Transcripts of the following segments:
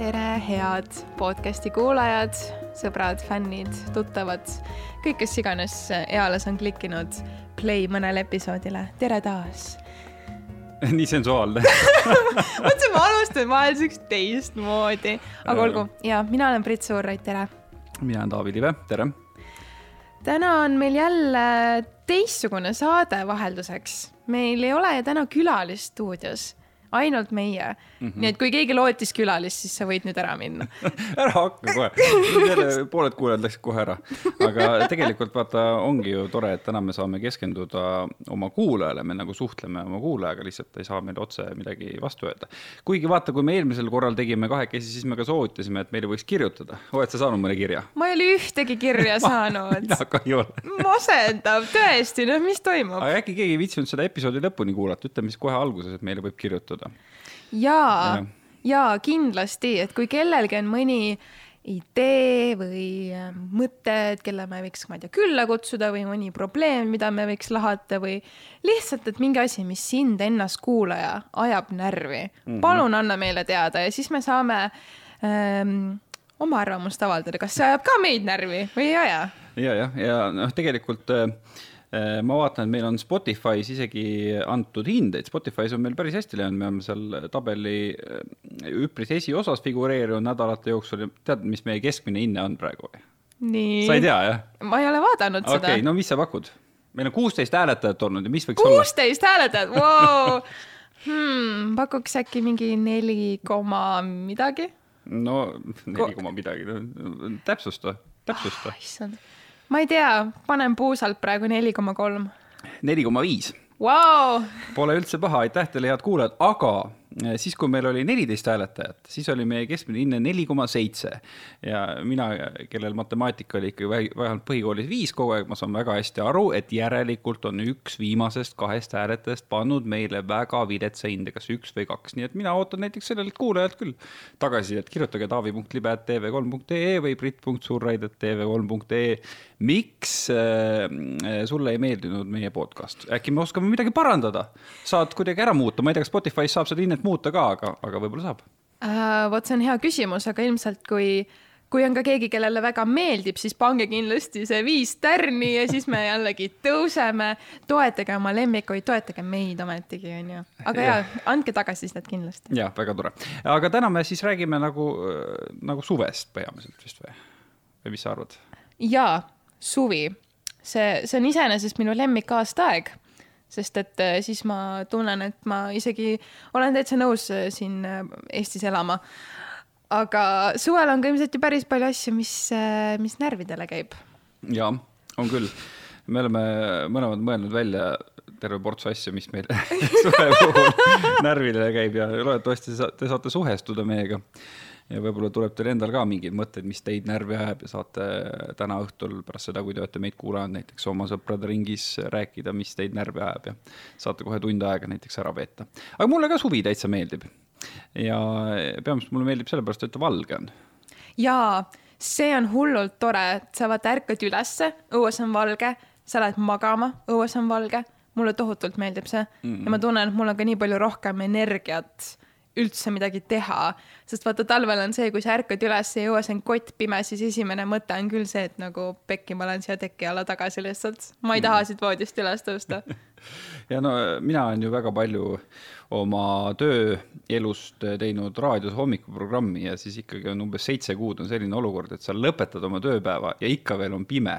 tere, head podcasti kuulajad, sõbrad, fännid, tuttavad, kõik, kes iganes eales on klikkinud play mõnele episoodile, tere taas. Nii sensuaalne. Mõtlesin, ma alustan vahel siukest teistmoodi, aga olgu. Ja mina olen Brit Suurrait, tere. mina olen Taavi Live, tere. täna on meil jälle teistsugune saade vahelduseks. meil ei ole täna külalist stuudios ainult meie mm. -hmm. nii et kui keegi lootis külalist, siis sa võid nüüd ära minna ära hakka kohe, pooled kuulajad läksid kohe ära. aga tegelikult vaata, ongi ju tore, et täna me saame keskenduda oma kuulajale, me nagu suhtleme oma kuulajaga, lihtsalt ei saa meile otse midagi vastu öelda. kuigi vaata, kui me eelmisel korral tegime kahekesi, siis me ka soovitasime, et meile võiks kirjutada. oled sa saanud mõne kirja? ma ei ole ühtegi kirja saanud mina ka ei ole masendav, tõesti, no mis toimub? aga äkki keegi ei viitsinud seda episoodi lõpuni kuulata, ütleme siis kohe alguses, et meile võib kirjutada kasutada. ja, ja., ja kindlasti, et kui kellelgi on mõni idee või äh, mõte, et kelle me võiks, ma ei tea, külla kutsuda või mõni probleem, mida me võiks lahata või lihtsalt, et mingi asi, mis sind ennast kuulaja ajab närvi mm, -hmm. palun anna meile teada ja siis me saame ähm, oma arvamust avaldada, kas see ajab ka meid närvi või ei aja? ja, jah, ja noh, tegelikult Äh, ma vaatan, et meil on Spotify's isegi antud hindeid, Spotify's on meil päris hästi läinud, me oleme seal tabeli äh, üpris esiosas figureerinud nädalate jooksul. tead, mis meie keskmine hinne on praegu või? sa ei tea, jah? ma ei ole vaadanud okay, seda. okei, no mis sa pakud? meil on kuusteist hääletajat olnud ja mis võiks 16 olla? kuusteist hääletajat wow. hmm,. pakuks äkki mingi neli koma midagi? no neli koma midagi, täpsusta, täpsusta oh,. issand ma ei tea, panen puusalt praegu neli koma kolm. neli koma viis. Pole üldse paha, aitäh teile, head kuulajad, aga siis, kui meil oli neliteist hääletajat, siis oli meie keskmine hinne neli koma seitse. ja mina, kellel matemaatika oli ikkagi vähemalt põhikoolis viis kogu aeg, ma saan väga hästi aru, et järelikult on üks viimasest kahest hääletajast pannud meile väga viletsa hinde, kas üks või kaks, nii et mina ootan näiteks sellelt kuulajalt küll tagasisidet, kirjutage taavi.libe.tv3.ee või brit.surraid.tv3.ee. miks äh, sulle ei meeldinud meie podcast, äkki me oskame midagi parandada, saad kuidagi ära muuta, ma ei tea, kas Spotify's saab seda hinnet hinnet muuta ka, aga, aga võib-olla saab uh,? vot see on hea küsimus, aga ilmselt kui kui on ka keegi, kellele väga meeldib, siis pange kindlasti see viis tärni ja siis me jällegi tõuseme. toetage oma lemmikuid, toetage meid ometigi, onju. aga ja, ja, andke tagasisidet kindlasti. jah, väga tore. aga täna me siis räägime nagu, nagu suvest peamiselt vist või? või mis sa arvad? jaa, suvi. see, see on iseenesest minu lemmik aastaaeg sest et äh, siis ma tunnen, et ma isegi olen täitsa nõus äh, siin äh, Eestis elama. aga suvel on ka ilmselt ju päris palju asju, mis, mis närvidele käib. ja, on küll. me oleme mõlemad mõelnud välja terve ports asju, mis meil suve puhul närvidele käib ja loodetavasti te saate suhestuda meiega ja võib-olla tuleb teil endal ka mingeid mõtteid, mis teid närvi ajab ja saate täna õhtul pärast seda, kui te olete meid kuulanud näiteks oma sõprade ringis rääkida, mis teid närvi ajab ja saate kohe tund aega näiteks ära veeta. aga mulle ka suvi täitsa meeldib. ja peamiselt mulle meeldib sellepärast, et ta valge on. jaa, see on hullult tore, et sa vaata ärkad ülesse, õues on valge, sa lähed magama, õues on valge mulle tohutult meeldib see mm -hmm. ja ma tunnen, et mul on ka nii palju rohkem energiat üldse midagi teha. sest vaata, talvel on see, kui sa ärkad üles, jõua, see on kott pime, siis esimene mõte on küll see, et nagu pekki, ma lähen siia teki alla tagasi lihtsalt. ma ei taha mm. siit voodist üles tõusta ja no mina olen ju väga palju oma tööelust teinud raadios hommikuprogrammi ja siis ikkagi on umbes seitse kuud on selline olukord, et sa lõpetad oma tööpäeva ja ikka veel on pime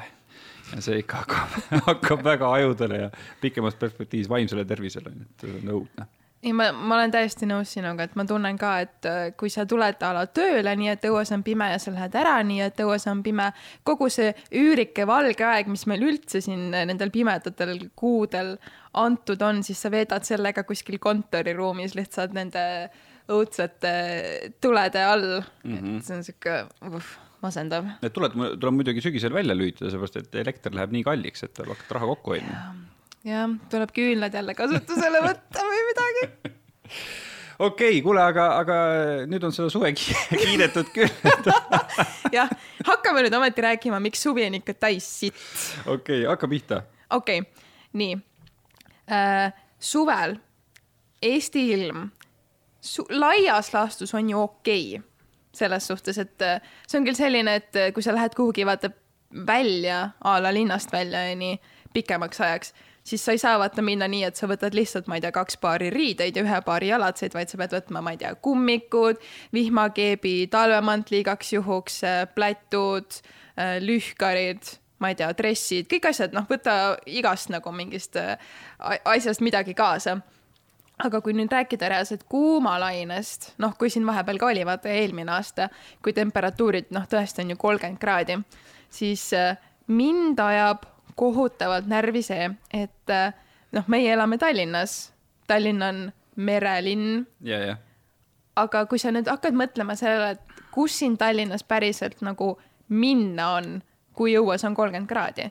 ja see ikka hakkab, hakkab väga ajudele ja pikemas perspektiivis vaimsele tervisele, nii et on õudne ei, ma, ma olen täiesti nõus sinuga, et ma tunnen ka, et äh, kui sa tuled a la tööle, nii et õues on pime ja sa lähed ära, nii et õues on pime, kogu see üürike valge aeg, mis meil üldse siin nendel pimedatel kuudel antud on, siis sa veedad sellega kuskil kontoriruumis lihtsalt nende õudsate tulede all mm. -hmm. et see on sihuke uh, masendav. Need tuled tuleb muidugi sügisel välja lülitada, sellepärast et elekter läheb nii kalliks, et tuleb hakata raha kokku hoidma jah, tuleb küünlad jälle kasutusele võtta või midagi okei okay,, kuule, aga, aga nüüd on seda suve kiidetud küll jah, hakkame nüüd ometi rääkima, miks suvi on ikka täis sitt. okei okay,, hakka pihta. okei okay,, nii äh,. suvel Eesti ilm su laias laastus on ju okei okay selles suhtes, et äh, see on küll selline, et äh, kui sa lähed kuhugi vaata välja a la linnast välja ja nii pikemaks ajaks, siis sa ei saa vaata minna nii, et sa võtad lihtsalt, ma ei tea, kaks paari riideid ja ühe paari jalatseid, vaid sa pead võtma, ma ei tea, kummikud, vihmakeebi, talvemantli igaks juhuks, äh, plätud, lühkarid ma ei tea, dressid, kõik asjad, noh, võta igast nagu mingist asjast midagi kaasa. Aga kui nüüd rääkida reaalselt kuumalainest, noh, kui siin vahepeal ka oli, vaata eelmine aasta, kui temperatuurid, noh, tõesti on ju kolmkümmend kraadi, siis äh, mind ajab kohutavalt närvi see, et äh, noh, meie elame Tallinnas. Tallinn on merelinn yeah,. Yeah. aga kui sa nüüd hakkad mõtlema sellele, et kus siin Tallinnas päriselt nagu minna on, kui õues on kolmkümmend kraadi,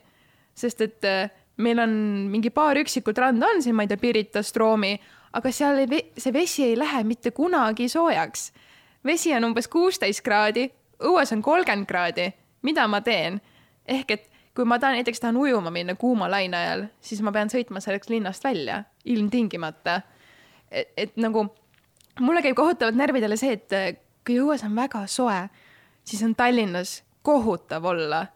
sest et äh, meil on mingi paar üksikut randa on siin, ma ei tea, Pirita, Stroomi aga seal ei, see vesi ei lähe mitte kunagi soojaks. vesi on umbes kuusteist kraadi, õues on kolmkümmend kraadi. mida ma teen? ehk et kui ma tahan, näiteks tahan ujuma minna kuuma laine ajal, siis ma pean sõitma selleks linnast välja, ilmtingimata. et, et nagu mulle käib kohutavalt närvidele see, et kui õues on väga soe, siis on Tallinnas kohutav olla.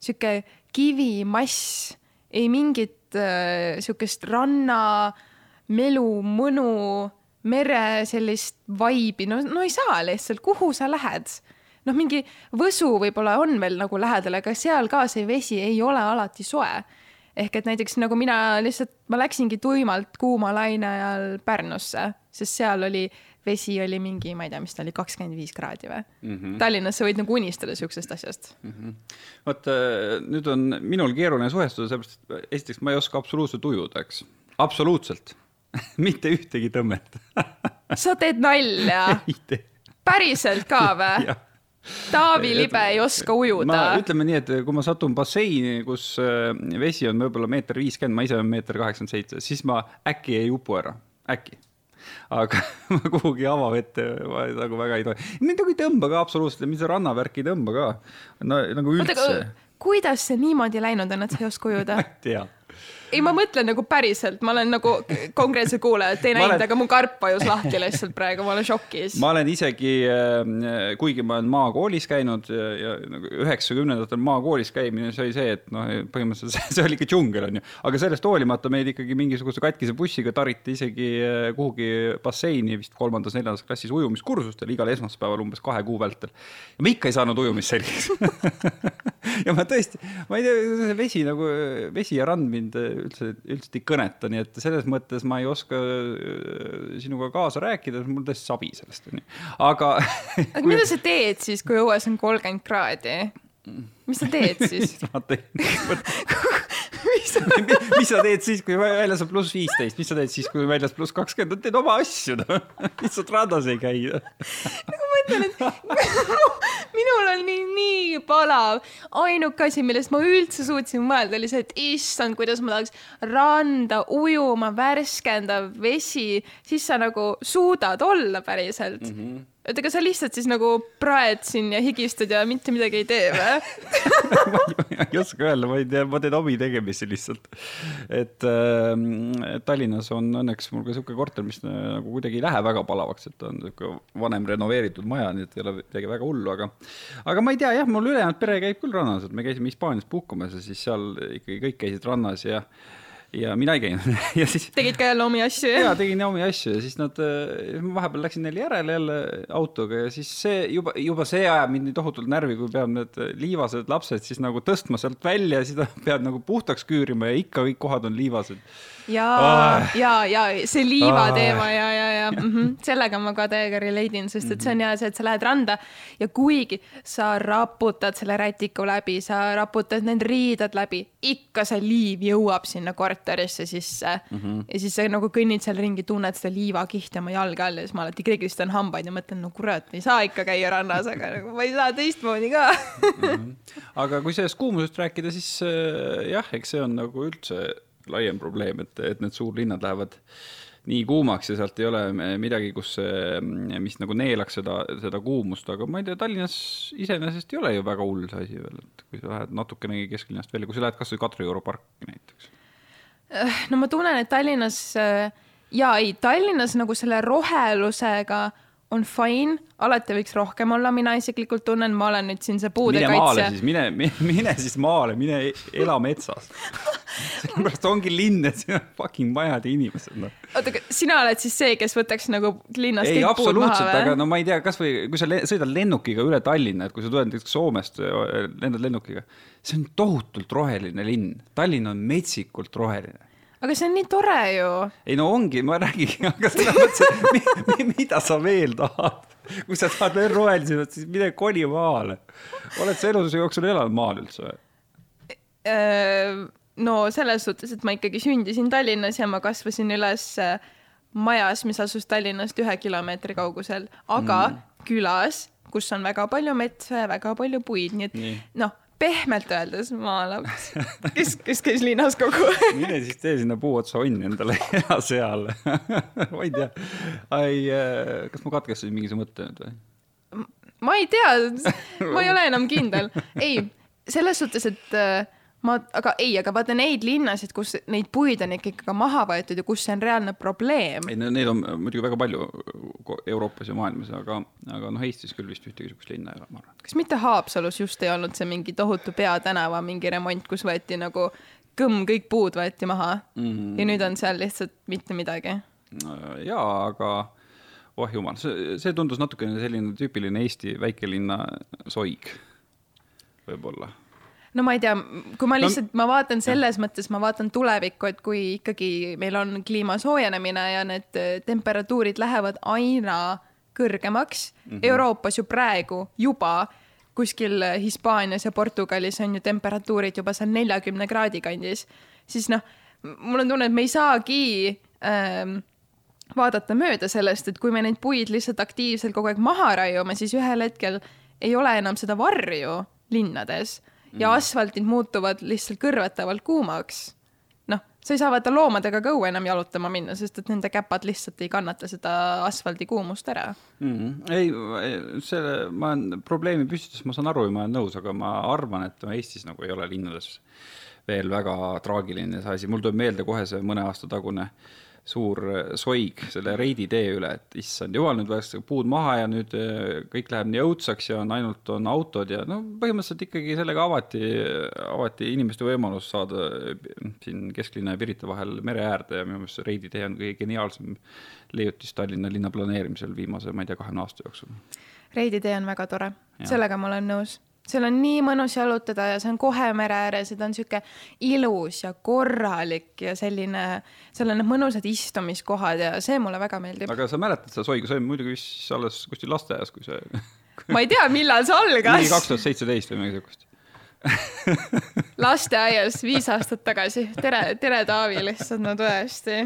sihuke kivimass, ei mingit äh, sihukest ranna äh, melu, mõnu, mere sellist vaibi, no, no ei saa lihtsalt, kuhu sa lähed? Noh, mingi Võsu võib-olla on veel nagu lähedal, aga seal ka see vesi ei ole alati soe. ehk et näiteks nagu mina lihtsalt, ma läksingi tuimalt kuuma laine ajal Pärnusse, sest seal oli vesi oli mingi, ma ei tea, mis ta oli, kakskümmend viis kraadi või mm -hmm.? Tallinnas sa võid nagu unistada siuksest asjast mm. -hmm. vot äh, nüüd on minul keeruline suhestuda, sellepärast et esiteks ma ei oska absoluutselt ujuda, eks, absoluutselt mitte ühtegi tõmmet sa teed nalja? päriselt ka või? Taavi Libe ei oska ujuda. ütleme nii, et kui ma satun basseini, kus äh, vesi on võib-olla meeter viiskümmend, ma ise olen meeter kaheksakümmend seitse, siis ma äkki ei upu ära, äkki. aga ma kuhugi avavette nagu väga ei tohi. mind nagu ei tõmba ka absoluutselt, see rannavärk ei tõmba ka no,. nagu üldse. kuidas see niimoodi läinud on, et sa ei oska ujuda? ma ei tea ei, ma mõtlen nagu päriselt, ma olen nagu konkreetse kuulaja, et ei näinud olen..., aga mu karp vajus lahti lihtsalt praegu, ma olen šokis. ma olen isegi, äh, kuigi ma olen maakoolis käinud ja, nagu üheksakümnendatel maakoolis käimine, see oli see, et noh, põhimõtteliselt see oli ikka džungel, onju. aga sellest hoolimata meid ikkagi mingisuguse katkise bussiga tariti isegi äh, kuhugi basseini vist kolmandas-neljandas klassis ujumiskursustel igal esmaspäeval umbes kahe kuu vältel. ja ma ikka ei saanud ujumist selgeks ja ma tõesti, ma ei tea, see vesi nagu, vesi ja rand mind üldse, üldse ei kõneta, nii et selles mõttes ma ei oska äh, sinuga kaasa rääkida, mul tõesti sabi sellest, onju. aga aga kui... mida sa teed siis, kui õues on kolmkümmend kraadi? mis sa teed siis ma teen mis sa mis sa teed siis, kui väljas on pluss viisteist, mis sa teed siis, kui väljas pluss kakskümmend, teed oma asju, noh. lihtsalt rannas ei käi. nagu ma ütlen, et minul on nii, nii palav. ainuke asi, millest ma üldse suutsin mõelda, oli see, et issand, kuidas ma tahaks randa ujuma, värskendav vesi, siis sa nagu suudad olla päriselt mm. -hmm et ega sa lihtsalt siis nagu praed siin ja higistad ja mitte midagi ei tee või ma ei oska öelda, ma ei tea, ma teen omi tegemisi lihtsalt. et äh, Tallinnas on õnneks mul ka sihuke korter, mis nagu kuidagi ei lähe väga palavaks, et on sihuke vanem renoveeritud maja, nii et ei ole midagi väga hullu, aga aga ma ei tea jah, mul ülejäänud pere käib küll rannas, et me käisime Hispaanias puhkamas ja siis seal ikkagi kõik käisid rannas ja ja mina ei käinud ja siis. tegid ka jälle omi asju, jaa, tegin omi asju ja siis nad, äh, vahepeal läksin neile järele jälle autoga ja siis see juba, juba see ajab mind nii tohutult närvi, kui peab need liivased lapsed siis nagu tõstma sealt välja ja siis pead nagu puhtaks küürima ja ikka kõik kohad on liivased ja ah., ja, ja see liiva ah. teema ja, ja, ja mm -hmm. sellega ma ka täiega relate in, sest et see on ja see, et sa lähed randa ja kuigi sa raputad selle rätiku läbi, sa raputad need riided läbi, ikka see liiv jõuab sinna korterisse sisse mm. -hmm. ja siis sa nagu kõnnid seal ringi, tunned seda liivakihti oma jalge all ja siis ma alati krigistan hambaid ja mõtlen, no kurat, ei saa ikka käia rannas, aga nagu ma ei saa teistmoodi ka mm. -hmm. aga kui sellest kuumusest rääkida, siis äh, jah, eks see on nagu üldse laiem probleem, et, et need suurlinnad lähevad nii kuumaks ja sealt ei ole midagi, kus, mis nagu neelaks seda, seda kuumust, aga ma ei tea, Tallinnas iseenesest ei ole ju väga hull see asi veel, et kui sa lähed natukenegi kesklinnast välja, kui sa lähed kasvõi Kadrioru parki näiteks. no ma tunnen, et Tallinnas ja ei, Tallinnas nagu selle rohelusega on fine, alati võiks rohkem olla, mina isiklikult tunnen, ma olen nüüd siin see puude mine maale siis, mine, mine siis maale, mine ela metsas sellepärast ongi linn, et siin on fucking majad ja inimesed, noh. oota, aga sina oled siis see, kes võtaks nagu linnas ei, või? aga no ma ei tea, kasvõi kui sa sõidad lennukiga üle Tallinna, et kui sa tuled näiteks Soomest, lendad lennukiga, see on tohutult roheline linn, Tallinn on metsikult roheline aga see on nii tore ju. ei no ongi, ma räägin, aga selles mõttes, et mida sa veel tahad? kui sa tahad veel rohelisemat, siis mine koli maale. oled sa elus jooksul elanud maal üldse või? No selles suhtes, et ma ikkagi sündisin Tallinnas ja ma kasvasin üles äh, majas, mis asus Tallinnast ühe kilomeetri kaugusel, aga mm. külas, kus on väga palju metsa ja väga palju puid, nii et noh pehmelt öeldes maalaps, kes, kes käis linnas kogu aeg. mine siis tee sinna puu otsa onni endale ja seal ma ei tea. ai, äh, kas ma katkestasin mingisuguse mõtte nüüd või? ma ei tea, ma ei ole enam kindel. ei, selles suhtes, et äh, ma, aga ei, aga vaata neid linnasid, kus neid puid on ikkagi ka maha võetud ja kus see on reaalne probleem. ei, neid on muidugi väga palju Euroopas ja maailmas, aga, aga noh, Eestis küll vist ühtegi sihukest linna ei ole, ma arvan. kas mitte Haapsalus just ei olnud see mingi tohutu peatänava mingi remont, kus võeti nagu kõmm, kõik puud võeti maha mm -hmm. ja nüüd on seal lihtsalt mitte midagi? jaa, aga oh jumal, see, see tundus natukene selline tüüpiline Eesti väikelinna soig, võib-olla no ma ei tea, kui ma lihtsalt no,, ma vaatan selles ja. mõttes, ma vaatan tulevikku, et kui ikkagi meil on kliima soojenemine ja need äh, temperatuurid lähevad aina kõrgemaks mm. -hmm. Euroopas ju praegu juba kuskil Hispaanias ja Portugalis on ju temperatuurid juba seal neljakümne kraadi kandis, siis noh, mul on tunne, et me ei saagi ähm, vaadata mööda sellest, et kui me neid puid lihtsalt aktiivselt kogu aeg maha raiume, siis ühel hetkel ei ole enam seda varju linnades ja mm. asfaltid muutuvad lihtsalt kõrvetavalt kuumaks. noh, sa ei saa vaata loomadega ka õue enam jalutama minna, sest et nende käpad lihtsalt ei kannata seda asfaldi kuumust ära mm. -hmm. ei, selle, ma olen probleemi püstitus, ma saan aru ja ma olen nõus, aga ma arvan, et Eestis nagu ei ole linnades veel väga traagiline see asi, mul tuleb meelde kohe see mõne aasta tagune äh, suur äh, soig selle Reidi tee üle, et issand jumal, nüüd võetakse puud maha ja nüüd äh, kõik läheb nii õudsaks ja on ainult on autod ja no põhimõtteliselt ikkagi sellega avati, avati inimeste võimalus saada äh, siin kesklinna ja Pirita vahel mere äärde ja minu meelest see Reidi tee on kõige geniaalsem leiutis Tallinna linna planeerimisel viimase, ma ei tea, kahekümne aasta jooksul. Reidi tee on väga tore, sellega ma olen nõus seal on nii mõnus jalutada ja see on kohe mere ääres ja ta on sihuke ilus ja korralik ja selline, seal on need mõnusad istumiskohad ja see mulle väga meeldib. aga sa mäletad seda soigu, see oli muidugi vist alles kuskil lasteaias, kui see ma ei tea, millal see algas. mingi kaks tuhat seitseteist või midagi siukest lasteaias viis aastat tagasi, tere, tere Taavi lihtsalt, no tõesti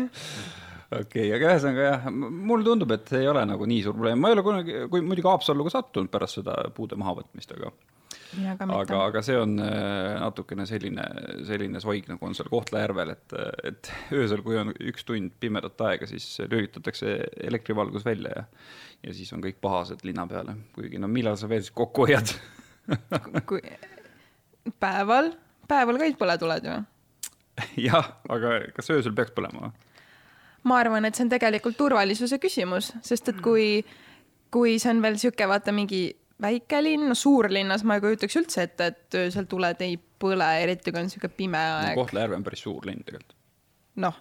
okei okay,, aga ühesõnaga jah, mulle tundub, et see ei ole nagu nii suur probleem, ma ei ole kunagi, kui muidugi Haapsallu ka sattunud pärast seda puude mahavõtmist, aga aga, aga see on äh, natukene selline, selline soig, nagu on seal Kohtla-Järvel, et, et öösel, kui on üks tund pimedat aega, siis lülitatakse elektrivalgus välja ja ja siis on kõik pahased linna peale, kuigi no millal sa veel siis kokku hoiad kui päeval, päeval ka põle tuled ju. jah, aga kas öösel peaks põlema või? ma arvan, et see on tegelikult turvalisuse küsimus, sest et kui, kui see on veel sihuke, vaata mingi väikelinn, suurlinnas ma ei kujutaks üldse ette, et öösel tuled ei põle, eriti kui on niisugune pime aeg no,. Kohtla-Järve on päris suur linn tegelikult. noh,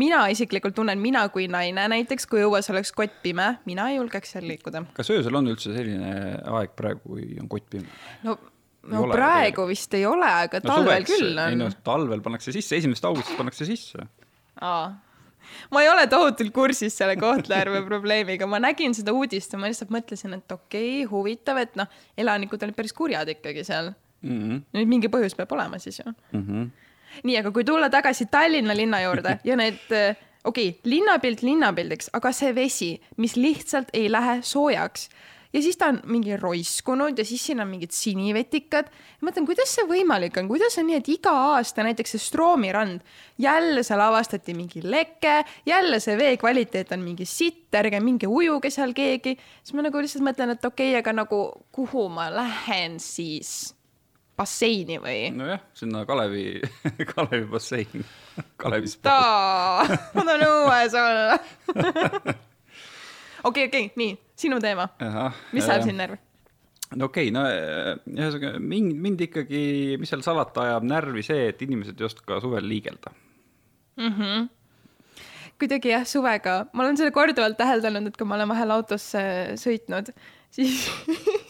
mina isiklikult tunnen, mina kui naine näiteks, kui õues oleks kott pime, mina ei julgeks seal liikuda. kas öösel on üldse selline aeg praegu, kui on kott pime? no no ole, praegu veel. vist ei ole, aga no, talvel suveks, küll on. ei no talvel pannakse sisse, esimesest augustist pannakse sisse. aa ma ei ole tohutult kursis selle Kohtla-Järve probleemiga, ma nägin seda uudist ja ma lihtsalt mõtlesin, et okei okay,, huvitav, et noh, elanikud olid päris kurjad ikkagi seal mm. -hmm. nüüd mingi põhjus peab olema siis ju mm. -hmm. nii, aga kui tulla tagasi Tallinna linna juurde ja need okei okay,, linnapilt linnapildiks, aga see vesi, mis lihtsalt ei lähe soojaks ja siis ta on mingi roiskunud ja siis siin on mingid sinivetikad. mõtlen, kuidas see võimalik on, kuidas on nii, et iga aasta näiteks see Stroomi rand, jälle seal avastati mingi leke, jälle see vee kvaliteet on mingi sitt, ärge minge ujuge seal keegi. siis ma nagu lihtsalt mõtlen, et okei okay,, aga nagu kuhu ma lähen siis? basseini või? nojah, sinna Kalevi Kalevi bassein, Kalevi spa. ma tahan õues olla okei, okei, nii, sinu teema. mis ajab sind närvi? no okei okay,, no ühesõnaga mind, mind ikkagi, mis seal salata, ajab närvi see, et inimesed ei oska suvel liigelda mm. -hmm kuidagi jah, suvega, ma olen seda korduvalt täheldanud, et kui ma olen vahel autos sõitnud, siis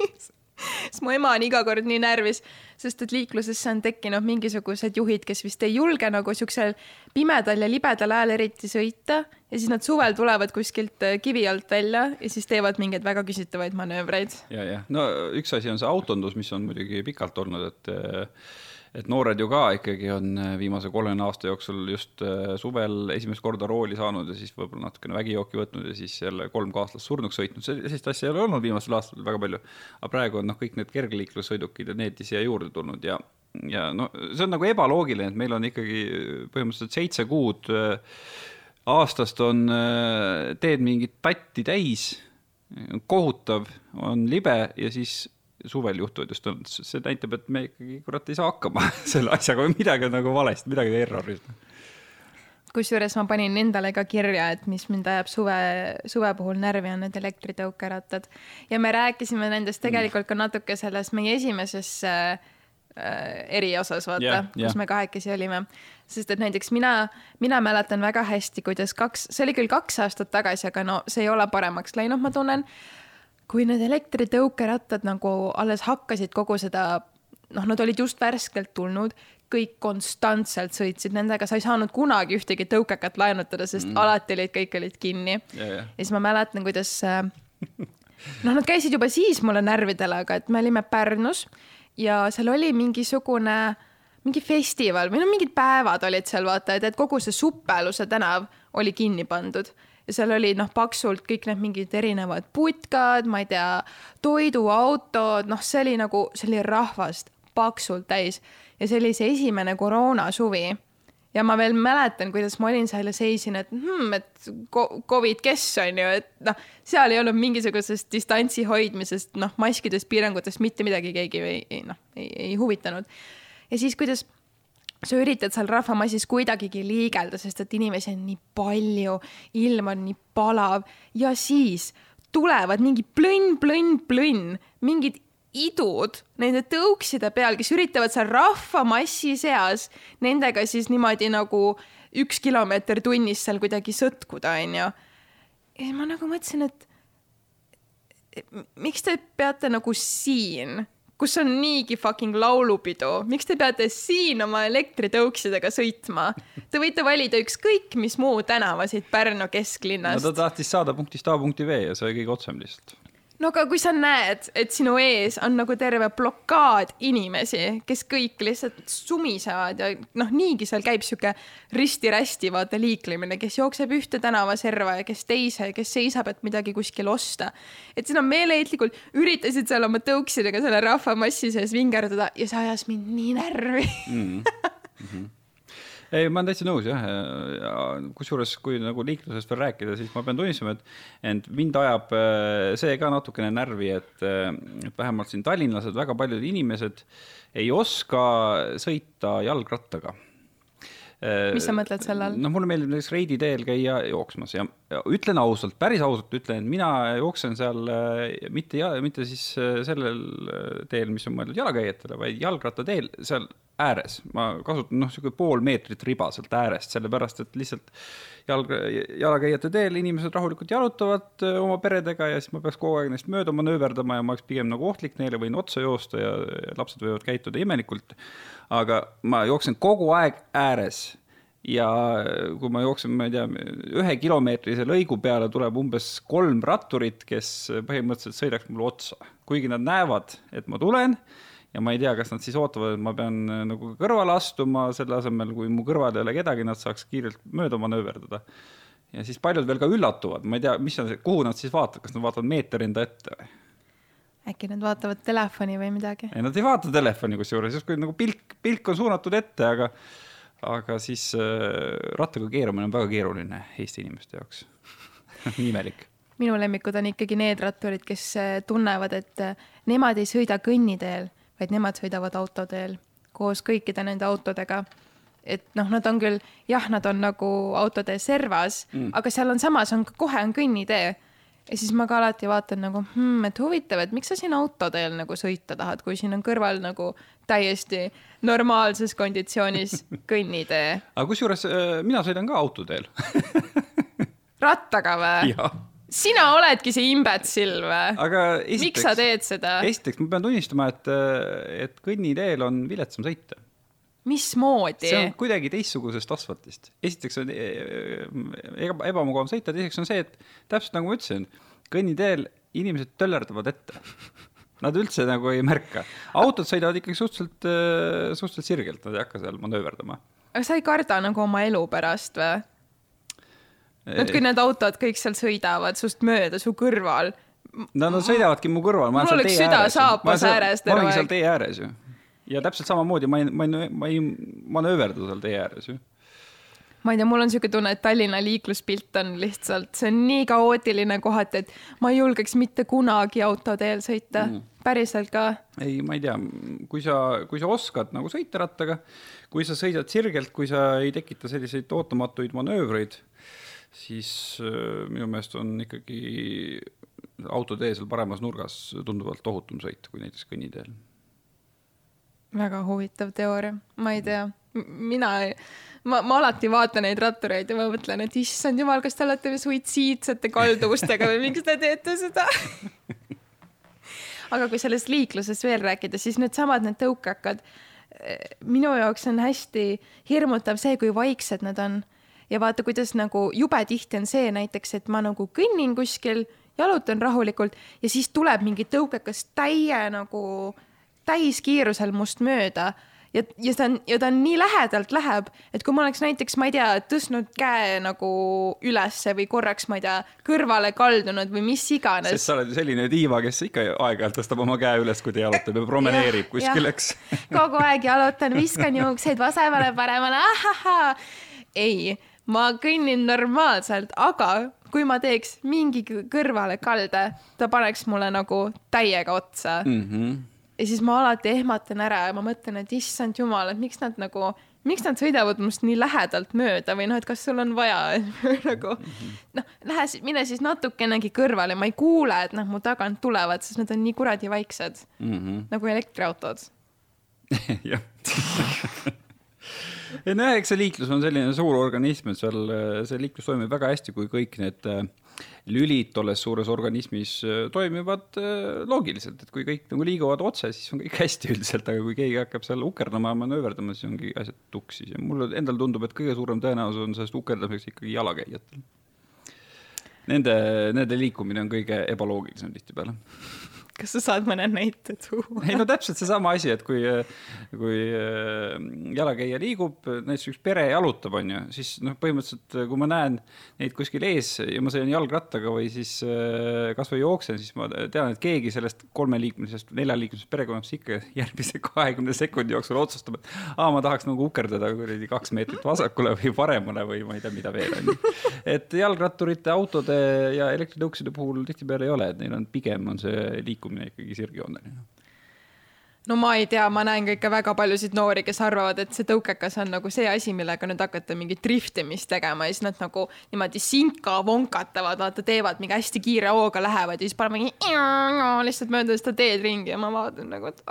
siis mu ema on iga kord nii närvis, sest et liiklusesse on tekkinud mingisugused juhid, kes vist ei julge nagu siuksel pimedal ja libedal ajal eriti sõita ja siis nad suvel tulevad kuskilt äh, kivi alt välja ja siis teevad mingeid väga küsitavaid manöövreid. ja, jah, no üks asi on see autondus, mis on muidugi pikalt olnud, et äh, et noored ju ka ikkagi on äh, viimase kolmekümne aasta jooksul just äh, suvel esimest korda rooli saanud ja siis võib-olla natukene vägijooki võtnud ja siis jälle kolm kaaslast surnuks sõitnud, sellist asja ei ole olnud viimastel aastatel väga palju. aga praegu on noh, kõik need kergliiklussõidukid ja need siia juurde tulnud ja, ja no see on nagu ebaloogiline, et meil on ikkagi põhimõtteliselt seitse kuud äh, aastast on teed mingit tatti täis, kohutav, on libe ja siis suvel juhtuvad just õnnetused, see näitab, et me ikkagi kurat ei saa hakkama selle asjaga või midagi on nagu valesti, midagi on erroris. kusjuures ma panin endale ka kirja, et mis mind ajab suve, suve puhul närvi, on need elektritõukerattad. ja me rääkisime nendest tegelikult ka natuke selles meie esimeses äh, eriosas, vaata yeah,, kus yeah. me kahekesi olime. sest et näiteks mina, mina mäletan väga hästi, kuidas kaks, see oli küll kaks aastat tagasi, aga no see ei ole paremaks läinud, ma tunnen kui need elektritõukerattad nagu alles hakkasid kogu seda, noh, nad olid just värskelt tulnud, kõik konstantselt sõitsid nendega, sa ei saanud kunagi ühtegi tõukekat laenutada, sest mm. alati olid, kõik olid kinni yeah,. Yeah. ja siis ma mäletan, kuidas äh, noh, nad käisid juba siis mulle närvidele, aga et me olime Pärnus ja seal oli mingisugune mingi festival või no mingid päevad olid seal vaata, et, et kogu see Suppeluse tänav oli kinni pandud seal oli noh, paksult kõik need mingid erinevad putkad, ma ei tea, toiduautod, noh, see oli nagu, see oli rahvast paksult täis. Ja see oli see esimene koroonasuvi. Ja ma veel mäletan, kuidas ma olin seal ja seisin, et hmm, et Covid, kes on ju, et noh, seal ei olnud mingisugusest distantsi hoidmisest, noh, maskidest, piirangutest mitte midagi keegi ei, noh, ei, ei huvitanud. ja siis, kuidas sa üritad seal rahvamassis kuidagigi liigelda, sest et inimesi on nii palju, ilm on nii palav ja siis tulevad mingi plõnn, plõnn, plõnn, mingid idud nende tõukside peal, kes üritavad seal rahvamassi seas nendega siis niimoodi nagu üks kilomeeter tunnis seal kuidagi sõtkuda, onju. ja ma nagu mõtlesin, et miks te peate nagu siin kus on niigi fucking laulupidu, miks te peate siin oma elektritõuksidega sõitma? Te võite valida ükskõik mis muu tänava siit Pärnu kesklinnast. no ta tahtis saada punktist A punkti B ja see oli kõige otsem lihtsalt no aga kui sa näed, et sinu ees on nagu terve blokaad inimesi, kes kõik lihtsalt sumisevad ja noh, niigi seal käib sihuke risti-rästi vaata liiklemine, kes jookseb ühte tänavaserva ja kes teise, kes seisab, et midagi kuskil osta. et sina meeleheitlikult üritasid seal oma tõuksidega selle rahvamassi sees vingerdada ja see ajas mind nii närvi mm. -hmm ei, ma olen täitsa nõus jah, ja kusjuures, kui nagu liiklusest veel rääkida, siis ma pean tunnistama, et, et mind ajab äh, see ka natukene närvi, et, äh, et vähemalt siin tallinlased, väga paljud inimesed ei oska sõita jalgrattaga äh, mis sa mõtled selle all? noh, mulle meeldib näiteks Reidi teel käia jooksmas ja, ja ütlen ausalt, päris ausalt ütlen, et mina jooksen seal mitte, mitte siis sellel teel, mis on mõeldud jalakäijatele, vaid jalgrattateel seal ääres, ma kasutan noh, niisugune pool meetrit riba sealt äärest, sellepärast et lihtsalt jalg, jalakäijate teel inimesed rahulikult jalutavad äh, oma peredega ja siis ma peaks kogu aeg neist mööda manööverdama ja ma oleks pigem nagu ohtlik neile, võin otsa joosta ja, lapsed võivad käituda imelikult. aga ma jooksen kogu aeg ääres ja kui ma jooksen, ma ei tea, ühe kilomeetrise lõigu peale tuleb umbes kolm ratturit, kes põhimõtteliselt sõidaks mulle otsa, kuigi nad näevad, et ma tulen ja ma ei tea, kas nad siis ootavad, et ma pean äh, nagu kõrvale astuma, selle asemel, kui mu kõrval ei ole kedagi, nad saaks kiirelt mööda manööverdada. ja siis paljud veel ka üllatuvad, ma ei tea, mis on see, kuhu nad siis vaatavad, kas nad vaatavad meeter enda ette või? äkki nad vaatavad telefoni või midagi? ei, nad ei vaata telefoni kusjuures, justkui nagu pilk, pilk on suunatud ette, aga aga siis äh, rattaga keerumine on väga keeruline Eesti inimeste jaoks imelik minu lemmikud on ikkagi need ratturid, kes äh, tunnevad, et äh, nemad ei sõida kõnniteel vaid nemad sõidavad autoteel koos kõikide nende autodega. et noh, nad on küll, jah, nad on nagu autotee servas mm., aga seal on samas on kohe on kõnnitee. ja siis ma ka alati vaatan nagu hmm,, et huvitav, et miks sa siin autoteel nagu sõita tahad, kui siin on kõrval nagu täiesti normaalses konditsioonis kõnnitee. aga kusjuures äh, mina sõidan ka autoteel rattaga või? sina oledki see imbetsill või? miks sa teed seda? esiteks ma pean tunnistama, et, et kõnniteel on viletsam sõita. mismoodi? see on kuidagi teistsugusest asfaltist. esiteks on eh, eba, ebamugavam sõita, teiseks on see, et täpselt nagu ma ütlesin, kõnniteel inimesed töllerdavad ette. Nad üldse nagu ei märka. autod sõidavad ikkagi suhteliselt, eh, suhteliselt sirgelt, nad ei hakka seal manööverdama. aga sa ei karda nagu oma elu pärast või? Et kui need autod kõik seal sõidavad sust mööda su kõrval. no nad sõidavadki mu kõrval. mul oleks süda saapas ääres terve aeg. ma olengi seal tee ääres ju. ja täpselt samamoodi ma ei, ma ei, ma ei manööverda seal tee ääres ju ma ei tea, mul on niisugune tunne, et Tallinna liikluspilt on lihtsalt, see on nii kaootiline kohati, et ma ei julgeks mitte kunagi autoteel sõita mm., päriselt ka. ei, ma ei tea, kui sa, kui sa oskad nagu sõita rattaga, kui sa sõidad sirgelt, kui sa ei tekita selliseid ootamatuid manöövreid siis äh, minu meelest on ikkagi autotee seal paremas nurgas tunduvalt ohutum sõit kui näiteks kõnniteel. väga huvitav teooria, ma ei tea, mina, ma, ma alati vaatan neid rattureid ja ma mõtlen, et issand jumal, kas te olete suitsiidsete kalduvustega või miks te teete seda? Aga kui sellest liiklusest veel rääkida, siis needsamad need tõukakad, minu jaoks on hästi hirmutav see, kui vaiksed nad on ja vaata, kuidas nagu jube tihti on see näiteks, et ma nagu kõnnin kuskil, jalutan rahulikult ja siis tuleb mingi tõukekas täie nagu täiskiirusel must mööda ja, ja ta on, ja ta on nii lähedalt läheb, et kui ma oleks näiteks, ma ei tea, tõstnud käe nagu ülesse või korraks, ma ei tea, kõrvale kaldunud või mis iganes. sest sa oled ju selline diiva, kes ikka aeg-ajalt tõstab oma käe üles, kui ta jalutab ja promeneerib kuskil, eks kogu aeg jalutan, viskan juukseid vasemale-paremale, ahahaa. ei ma kõnnin normaalselt, aga kui ma teeks mingi kõrvalekalde, ta paneks mulle nagu täiega otsa mm. -hmm. ja siis ma alati ehmatan ära ja ma mõtlen, et issand jumal, et miks nad nagu, miks nad sõidavad must nii lähedalt mööda või noh, et kas sul on vaja nagu noh, lähe, mine siis natukenegi kõrvale, ma ei kuule, et nad mu tagant tulevad, sest nad on nii kuradi vaiksed mm. -hmm. nagu elektriautod jah ei nojah, eks see liiklus on selline suur organism, et seal see liiklus toimib väga hästi, kui kõik need äh, lülid tolles suures organismis äh, toimivad loogiliselt, et kui kõik nagu liiguvad otse, siis on kõik hästi üldiselt, aga kui keegi hakkab seal ukerdama ja manööverdama, siis ongi asjad tuksis. Ja mulle endale tundub, et kõige suurem tõenäosus on sellest ukerdamiseks ikkagi jalakäijatel. Nende, nende liikumine on kõige ebaloogilisem tihtipeale kas sa saad mõne näite tuua? ei no täpselt seesama asi, et kui, kui äh, jalakäija liigub, näiteks üks pere jalutab, on ju, siis noh, põhimõtteliselt kui ma näen neid kuskil ees ja ma sõidan jalgrattaga või siis äh, kasvõi jooksen, siis ma tean, et keegi sellest kolmeliikmelisest, neljaliikmelisest perekonnast ikka järgmise kahekümne sekundi jooksul otsustab, et aa, ma tahaks nagu ukerdada kuradi kaks meetrit vasakule või paremale või ma ei tea, mida veel on ju. et jalgratturite, autode ja elektritõukside puhul tihtipeale ei ole, et neil on pigem on see liikumine liikumine ikkagi sirgjooneline no ma ei tea, ma näen ka ikka väga paljusid noori, kes arvavad, et see tõukekas on nagu see asi, millega nüüd hakata mingit driftimist tegema ja siis nad nagu niimoodi sinka vonkatavad, vaata, teevad mingi hästi kiire hooga lähevad ja siis panevad mingi lihtsalt mööda seda teed ringi ja ma vaatan nagu, et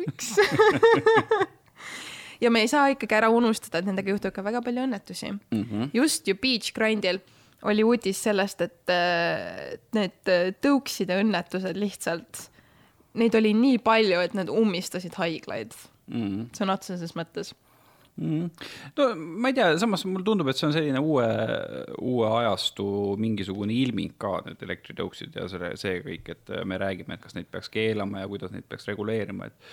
miks ja me ei saa ikkagi ära unustada, et nendega juhtub ka väga palju õnnetusi mm. -hmm. just ju Beach Grindil oli uudis sellest, et need tõukside õnnetused lihtsalt, neid oli nii palju, et nad ummistasid haiglaid. Mm. sõna otseses mõttes. Mm.. no ma ei tea, samas mulle tundub, et see on selline uue, uue ajastu mingisugune ilming ka, need elektritõuksid ja selle, see kõik, et me räägime, et kas neid peaks keelama ja kuidas neid peaks reguleerima, et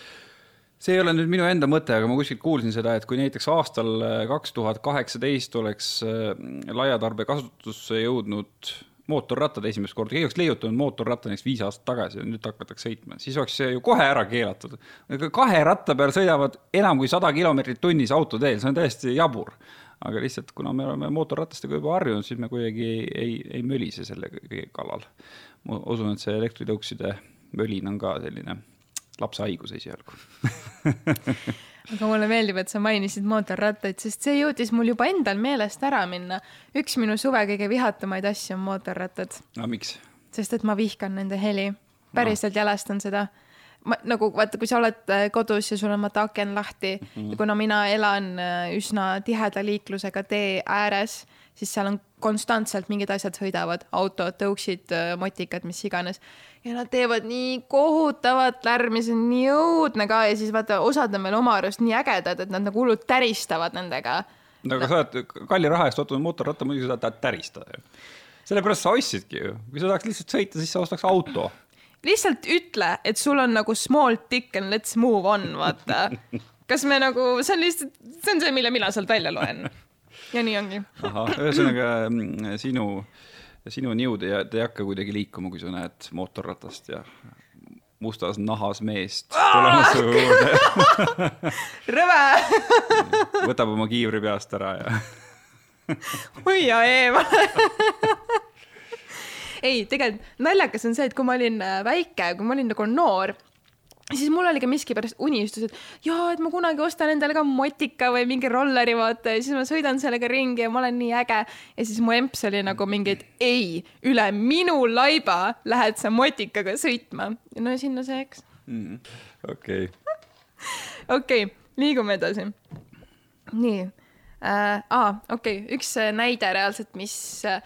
see ei ole nüüd minu enda mõte, aga ma kuskilt kuulsin seda, et kui näiteks aastal äh, kaks tuhat kaheksateist oleks äh, laiatarbe kasutusse jõudnud mootorrattad esimest korda, keegi oleks leiutanud mootorratta näiteks viis aastat tagasi ja nüüd hakatakse sõitma, siis oleks see ju kohe ära keelatud. kahe ratta peal sõidavad enam kui sada kilomeetrit tunnis autoteel, see on täiesti jabur. aga lihtsalt, kuna me oleme mootorratastega juba harjunud, siis me kuidagi ei, ei, ei mölise selle kallal. ma usun, et see elektritõukside mölin on ka selline lapse haigus esialgu aga mulle meeldib, et sa mainisid mootorrattaid, sest see jõudis mul juba endal meelest ära minna. üks minu suve kõige vihatamaid asju on mootorrattad. no miks? sest et ma vihkan nende heli, päriselt no. jälestan seda ma nagu vaata, kui sa oled äh, kodus ja sul on vaata aken lahti mm -hmm. ja kuna mina elan äh, üsna tiheda liiklusega tee ääres, siis seal on konstantselt mingid asjad sõidavad, autod, tõuksid, äh, motikad, mis iganes. ja nad teevad nii kohutavat lärmi, see on nii õudne ka ja siis vaata, osad on veel oma arust nii ägedad, et nad nagu hullult täristavad nendega. no aga sa oled kalli raha eest ostnud mootorratta, muidugi sa tahad täristada ju. sellepärast sa ostsidki ju, kui sa tahaks lihtsalt sõita, siis sa ostaks auto lihtsalt ütle, et sul on nagu small dick and let's move on, vaata. kas me nagu, see on lihtsalt, see on see, mille mina sealt välja loen. Ja nii ongi. ühesõnaga mm, sinu, sinu niud ei, ei hakka kuidagi liikuma, kui sa näed mootorratast ja mustas nahas meest tulemas su juurde. rõve võtab oma kiivri peast ära ja hoia eemale ei, tegelikult naljakas on see, et kui ma olin äh, väike, kui ma olin nagu noor siis mul oli ka miskipärast unistus, et jaa, et ma kunagi ostan endale ka motika või mingi rolleri, vaata, ja siis ma sõidan sellega ringi ja ma olen nii äge. ja siis mu emps oli nagu mingi, et ei, üle minu laiba lähed sa motikaga sõitma. no sinna see, eks. Mm, okei. okei, liigume edasi. nii äh,, aa, okei okay., üks äh, näide reaalselt, mis äh,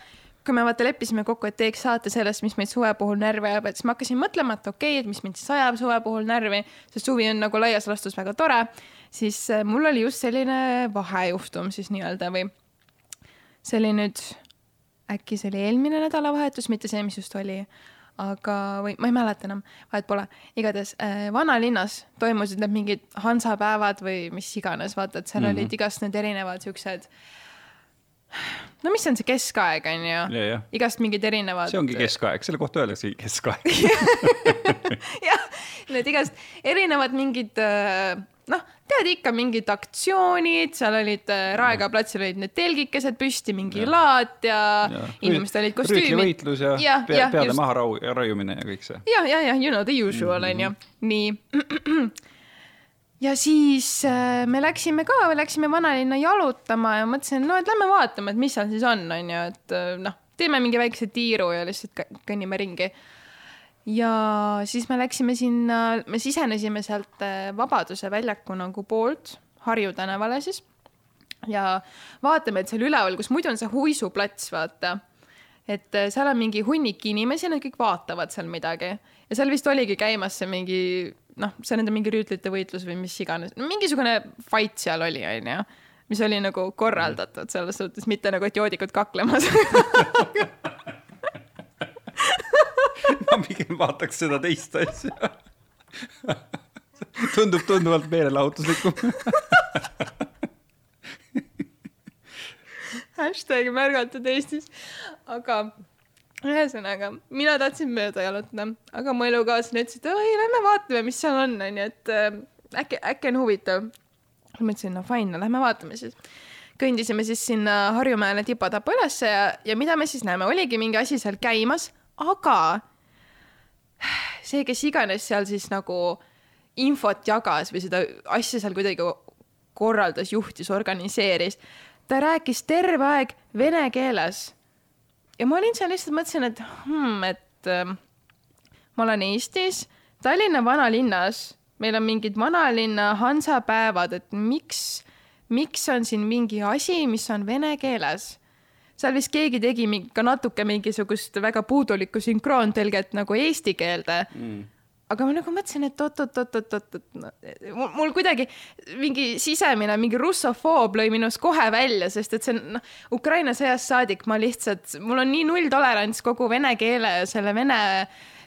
kui me vaata leppisime kokku, et teeks saate sellest, mis meid suve puhul närvi ajab, et siis ma hakkasin mõtlema, et okei okay,, et mis mind siis ajab suve puhul närvi, sest suvi on nagu laias laastus väga tore, siis äh, mul oli just selline vahejuhtum siis nii-öelda või see oli nüüd, äkki see oli eelmine nädalavahetus, mitte see, mis just oli, aga, või ma ei mäleta enam, vahet pole. igatahes äh, vanalinnas toimusid need mingid hansapäevad või mis iganes, vaata, et seal mm -hmm. olid igast need erinevad siuksed äh, no mis on see keskaeg, on ju? igast mingid erinevad. see ongi keskaeg, selle kohta öeldaksegi keskaeg jah, need igast erinevad mingid äh, noh, tead ikka mingid aktsioonid, seal olid äh, Raekoja platsil olid need telgikesed püsti, mingi ja. laat ja, ja. inimestel olid kostüümid. rüütlivõitlus ja, ja pea, peade just... maha raiumine ja kõik see. ja, ja, ja you know the usual on mm -hmm. ju, nii ja siis äh, me läksime ka, läksime vanalinna jalutama ja mõtlesin, no et lähme vaatame, et mis seal siis on, on ju, et äh, noh, teeme mingi väikse tiiru ja lihtsalt kõnnime ringi. ja siis me läksime sinna, me sisenesime sealt äh, Vabaduse väljaku nagu poolt, Harju tänavale siis. ja vaatame, et seal üleval, kus muidu on see Huisuplats, vaata et seal on mingi hunnik inimesi, nad kõik vaatavad seal midagi ja seal vist oligi käimas see mingi noh, see nende mingi rüütlite võitlus või mis iganes, mingisugune fight seal oli, onju, mis oli nagu korraldatud selles suhtes, mitte nagu, et joodikud kaklemas. Ma pigem vaataks seda teist asja. Tundub tunduvalt meelelahutuslikum. Hashtag märgatud Eestis, aga ühesõnaga, mina tahtsin mööda jalutada, aga mu elukaaslane ütles, et oi, lähme vaatame, mis seal on, onju, et äh, äkki, äkki on huvitav. ma ütlesin, no fine, no lähme vaatame siis. kõndisime siis sinna Harjumäele tipa-tapa ülesse ja, ja mida me siis näeme, oligi mingi asi seal käimas, aga see, kes iganes seal siis nagu infot jagas või seda asja seal kuidagi korraldas, juhtis, organiseeris, ta rääkis terve aeg vene keeles ja ma olin seal lihtsalt mõtlesin, et hmm, et äh, ma olen Eestis, Tallinna vanalinnas, meil on mingid vanalinna hansapäevad, et miks, miks on siin mingi asi, mis on vene keeles? Seal vist keegi tegi ka natuke mingisugust väga puudulikku sünkroontõlget nagu eesti keelde. Mm aga ma nagu mõtlesin, et oot-oot-oot-oot-oot, mul kuidagi mingi sisemine, mingi russofoob lõi minust kohe välja, sest et see on, noh, Ukraina sõjast saadik ma lihtsalt, mul on nii nulltolerants kogu vene keele ja selle vene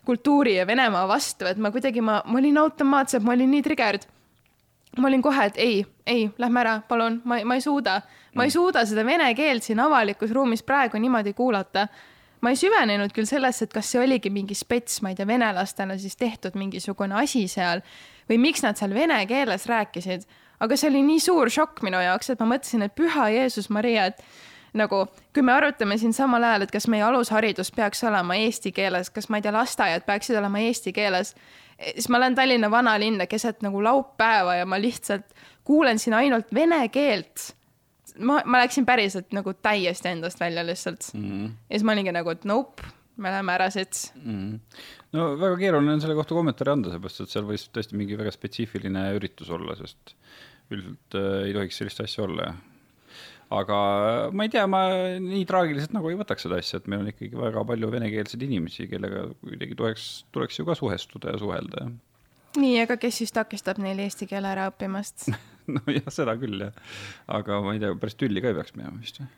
kultuuri ja Venemaa vastu, et ma kuidagi, ma, ma olin automaatselt, ma olin nii triggered. ma olin kohe, et ei, ei, lähme ära, palun, ma, ma ei suuda, ma ei suuda seda vene keelt siin avalikus ruumis praegu niimoodi kuulata ma ei süvenenud küll sellesse, et kas see oligi mingi spets, ma ei tea, venelastele siis tehtud mingisugune asi seal või miks nad seal vene keeles rääkisid, aga see oli nii suur šokk minu jaoks, et ma mõtlesin, et püha Jeesus Maria, et nagu kui me arutame siin samal ajal, et kas meie alusharidus peaks olema eesti keeles, kas ma ei tea, lasteaiad peaksid olema eesti keeles, siis ma lähen Tallinna vanalinna keset nagu laupäeva ja ma lihtsalt kuulen siin ainult vene keelt ma, ma läksin päriselt nagu täiesti endast välja lihtsalt mm. -hmm. ja siis ma olingi nagu, et nope, me läheme ära siit mm. -hmm. no väga keeruline on selle kohta kommentaari anda, seepärast et seal võis tõesti mingi väga spetsiifiline üritus olla, sest üldiselt äh, ei tohiks sellist asja olla, aga ma ei tea, ma nii traagiliselt nagu ei võtaks seda asja, et meil on ikkagi väga palju venekeelseid inimesi, kellega kuidagi tuleks, tuleks ju ka suhestuda ja suhelda. Nii, aga kes siis takistab neil eesti keele ära õppimast nojah, seda küll jah, aga ma ei tea, päris tülli ka ei peaks minema vist või?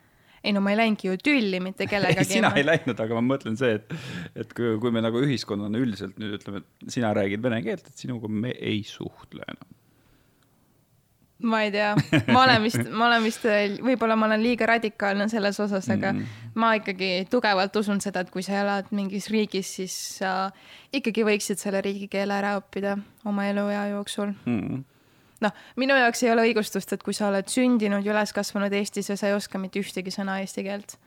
ei no ma ei läinudki ju tülli mitte kellegagi. sina ei läinud, aga ma mõtlen see, et, et kui, kui me nagu ühiskonnana üldiselt nüüd ütleme, et sina räägid vene keelt, et sinuga me ei suhtle enam ma ei tea, ma olen vist, ma olen vist, võib-olla ma olen liiga radikaalne selles osas, aga mm. ma ikkagi tugevalt usun seda, et kui sa elad mingis riigis, siis sa ikkagi võiksid selle riigikeele ära õppida oma eluea jooksul mm. noh, minu jaoks ei ole õigustust, et kui sa oled sündinud ja üles kasvanud Eestis ja sa ei oska mitte ühtegi sõna eesti keelt.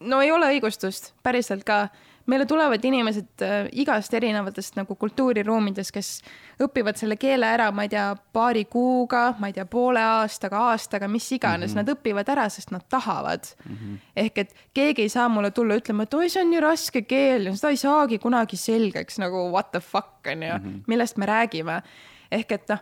No ei ole õigustust, päriselt ka meile tulevad inimesed äh, igast erinevatest nagu kultuuriruumidest, kes õpivad selle keele ära, ma ei tea, paari kuuga, ma ei tea, poole aastaga, aastaga, mis iganes mm, -hmm. nad õpivad ära, sest nad tahavad mm. -hmm. ehk et keegi ei saa mulle tulla ütlema, et oi, see on nii raske keel ja seda ei saagi kunagi selgeks nagu what the fuck on ju mm, -hmm. millest me räägime. ehk et noh